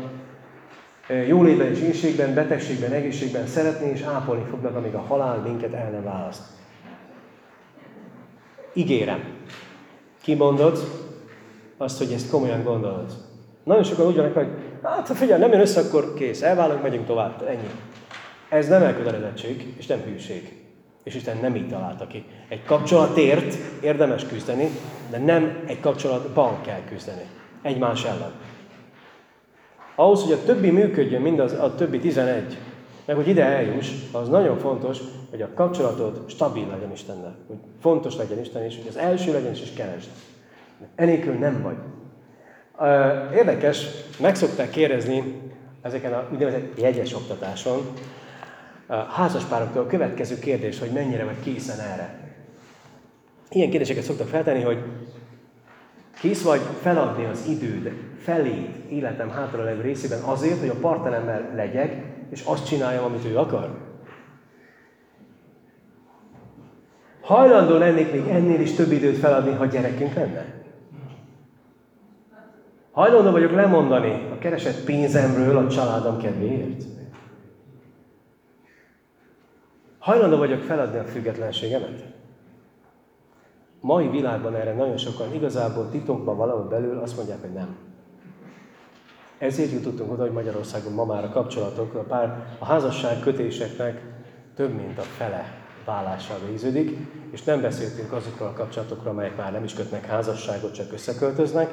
jólétben és ínségben, betegségben, egészségben szeretni és ápolni fognak, amíg a halál minket el nem választ. Ígérem. Kimondod azt, hogy ezt komolyan gondolod. Nagyon sokan úgy vannak, hogy hát ha figyelj, nem jön össze, akkor kész, elválunk, megyünk tovább, ennyi. Ez nem elkötelezettség, és nem hűség. És Isten nem így találta ki. Egy kapcsolatért érdemes küzdeni, de nem egy kapcsolatban kell küzdeni. Egymás ellen. Ahhoz, hogy a többi működjön, mind az, a többi 11, meg hogy ide eljuss, az nagyon fontos, hogy a kapcsolatod stabil legyen Istennel. Hogy fontos legyen Isten, és hogy az első legyen, és keresd. Enélkül nem vagy. Érdekes, meg szokták kérdezni ezeken a úgynevezett jegyes oktatáson, házaspároktól a következő kérdés, hogy mennyire vagy készen erre. Ilyen kérdéseket szoktak feltenni, hogy kész vagy feladni az időd felé életem hátra levő részében azért, hogy a partneremmel legyek, és azt csináljam, amit ő akar? Hajlandó lennék még ennél is több időt feladni, ha gyerekünk lenne? Hajlandó vagyok lemondani a keresett pénzemről a családom kedvéért? Hajlandó vagyok feladni a függetlenségemet? Mai világban erre nagyon sokan igazából titokban valahol belül azt mondják, hogy nem. Ezért jutottunk oda, hogy Magyarországon ma már a kapcsolatok, a, pár, a házasság kötéseknek több mint a fele vállással végződik, és nem beszéltünk azokról a kapcsolatokról, amelyek már nem is kötnek házasságot, csak összeköltöznek,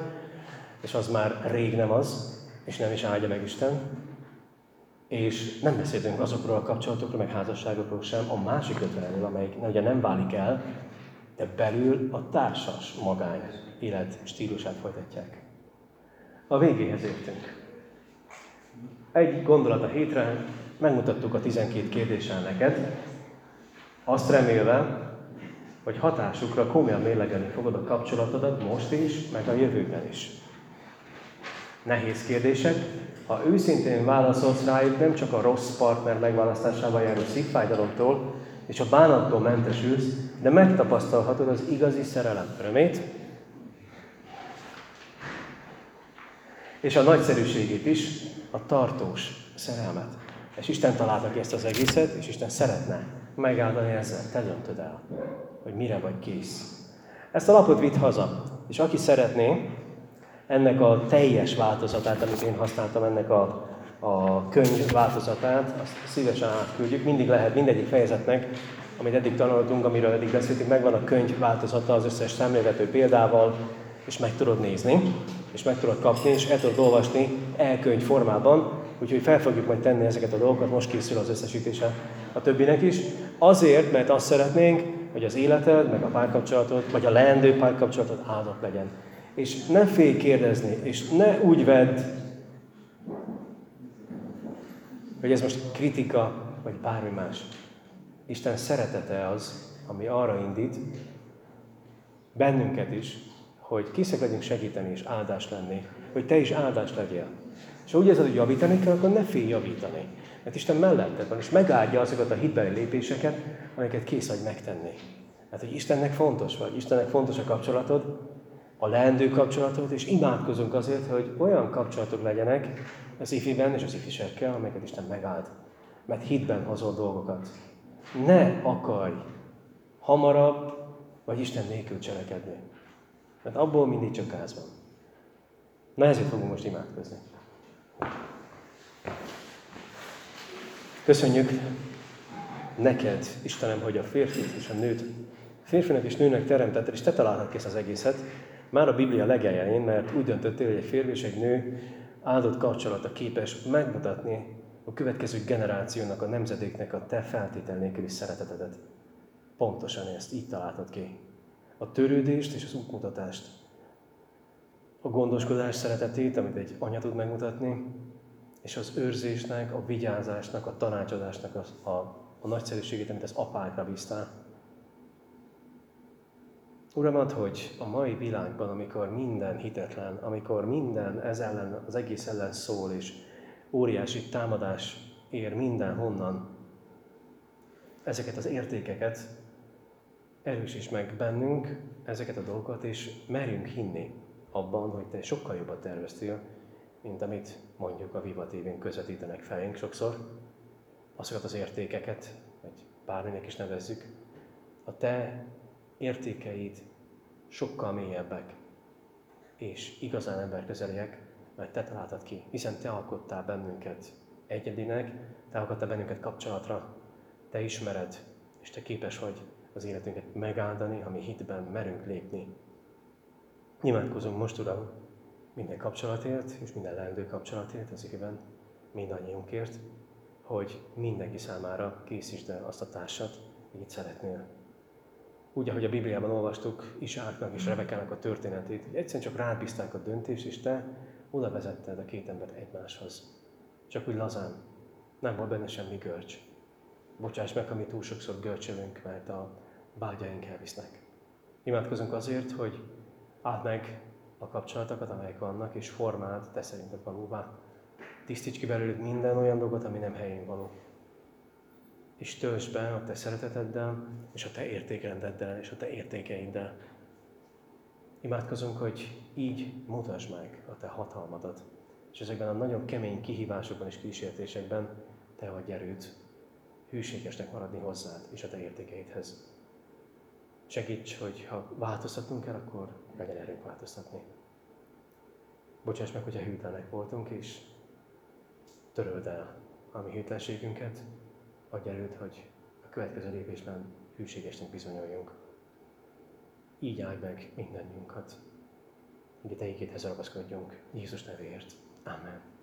és az már rég nem az, és nem is áldja meg Isten. És nem beszéltünk azokról a kapcsolatokról, meg házasságokról sem, a másik ötvenről, amelyik ugye nem válik el, de belül a társas magány élet stílusát folytatják. A végéhez értünk. Egy gondolat a hétre, megmutattuk a 12 kérdéssel neked, azt remélve, hogy hatásukra komolyan mérlegelni fogod a kapcsolatodat most is, meg a jövőben is. Nehéz kérdések, ha őszintén válaszolsz rájuk, nem csak a rossz partner megválasztásával járó szívfájdalomtól és a bánattól mentesülsz, de megtapasztalhatod az igazi szerelem örömét, és a nagyszerűségét is, a tartós szerelmet. És Isten találta ki ezt az egészet, és Isten szeretne megáldani ezzel. Te döntöd el, hogy mire vagy kész. Ezt a lapot vitt haza, és aki szeretné ennek a teljes változatát, amit én használtam, ennek a, a könyv változatát, azt szívesen átküldjük. Mindig lehet mindegyik fejezetnek, amit eddig tanultunk, amiről eddig beszéltünk, megvan a könyv változata az összes szemlélető példával, és meg tudod nézni és meg tudod kapni, és el tudod olvasni elkönyv formában, úgyhogy fel fogjuk majd tenni ezeket a dolgokat, most készül az összesítése a többinek is. Azért, mert azt szeretnénk, hogy az életed, meg a párkapcsolatod, vagy a leendő párkapcsolatod áldott legyen. És ne félj kérdezni, és ne úgy vedd hogy ez most kritika, vagy bármi más. Isten szeretete az, ami arra indít, bennünket is, hogy készek legyünk segíteni és áldás lenni, hogy te is áldás legyél. És ha úgy érzed, hogy javítani kell, akkor ne félj javítani. Mert Isten melletted van, és megáldja azokat a hitbeli lépéseket, amiket kész vagy megtenni. Hát, hogy Istennek fontos vagy, Istennek fontos a kapcsolatod, a leendő kapcsolatod, és imádkozunk azért, hogy olyan kapcsolatok legyenek az ifiben és az ifisekkel, amelyeket Isten megáld. Mert hitben hozol dolgokat. Ne akarj hamarabb, vagy Isten nélkül cselekedni. Mert abból mindig csak gáz van. Na ezért fogunk most imádkozni. Köszönjük neked, Istenem, hogy a férfit és a nőt, férfinak és nőnek teremtetted, és te találhat kész az egészet, már a Biblia legelején, mert úgy döntöttél, hogy egy férfi és egy nő áldott kapcsolata képes megmutatni a következő generációnak, a nemzedéknek a te feltétel nélküli szeretetedet. Pontosan ezt így találtad ki. A törődést és az útmutatást. A gondoskodás szeretetét, amit egy anya tud megmutatni, és az őrzésnek, a vigyázásnak, a tanácsadásnak a, a, a nagyszerűségét, amit az apákra bíztál. Uram, ad, hogy a mai világban, amikor minden hitetlen, amikor minden ez ellen, az egész ellen szól, és óriási támadás ér mindenhonnan, ezeket az értékeket erősíts meg bennünk, ezeket a dolgokat, és merjünk hinni abban, hogy Te sokkal jobban terveztél, mint amit mondjuk a Viva tv közvetítenek felénk sokszor, azokat az értékeket, vagy bárminek is nevezzük, a te értékeid sokkal mélyebbek, és igazán emberközeliek, mert te találtad ki, hiszen te alkottál bennünket egyedinek, te alkottál bennünket kapcsolatra, te ismered, és te képes vagy az életünket megáldani, ami hitben merünk lépni. Imádkozunk most, Uram, minden kapcsolatért, és minden leendő kapcsolatért az igében, mindannyiunkért, hogy mindenki számára készítsd el azt a társat, amit szeretnél. Úgy, ahogy a Bibliában olvastuk Isáknak és Rebekának a történetét, hogy egyszerűen csak rábízták a döntést, és te oda vezetted a két embert egymáshoz. Csak úgy lazán. Nem volt benne semmi görcs. Bocsáss meg, ha mi túl sokszor görcsölünk, mert a vágyaink elvisznek. Imádkozunk azért, hogy áld meg a kapcsolatokat, amelyek vannak, és formáld te szerinted valóvá. Tisztíts ki belőlük minden olyan dolgot, ami nem helyén való. És töltsd be a te szereteteddel, és a te értékrendeddel, és a te értékeiddel. Imádkozunk, hogy így mutasd meg a te hatalmadat. És ezekben a nagyon kemény kihívásokban és kísértésekben te adj erőt, hűségesnek maradni hozzád és a te értékeidhez. Segíts, hogy ha változtatunk kell, akkor legyen erőnk változtatni. Bocsáss meg, hogyha hűtlenek voltunk, és töröld el a mi hűtlenségünket, adj erőt, hogy a következő lépésben hűségesnek bizonyoljunk. Így állj meg mindannyiunkat. Így a te ragaszkodjunk Jézus nevéért. Amen.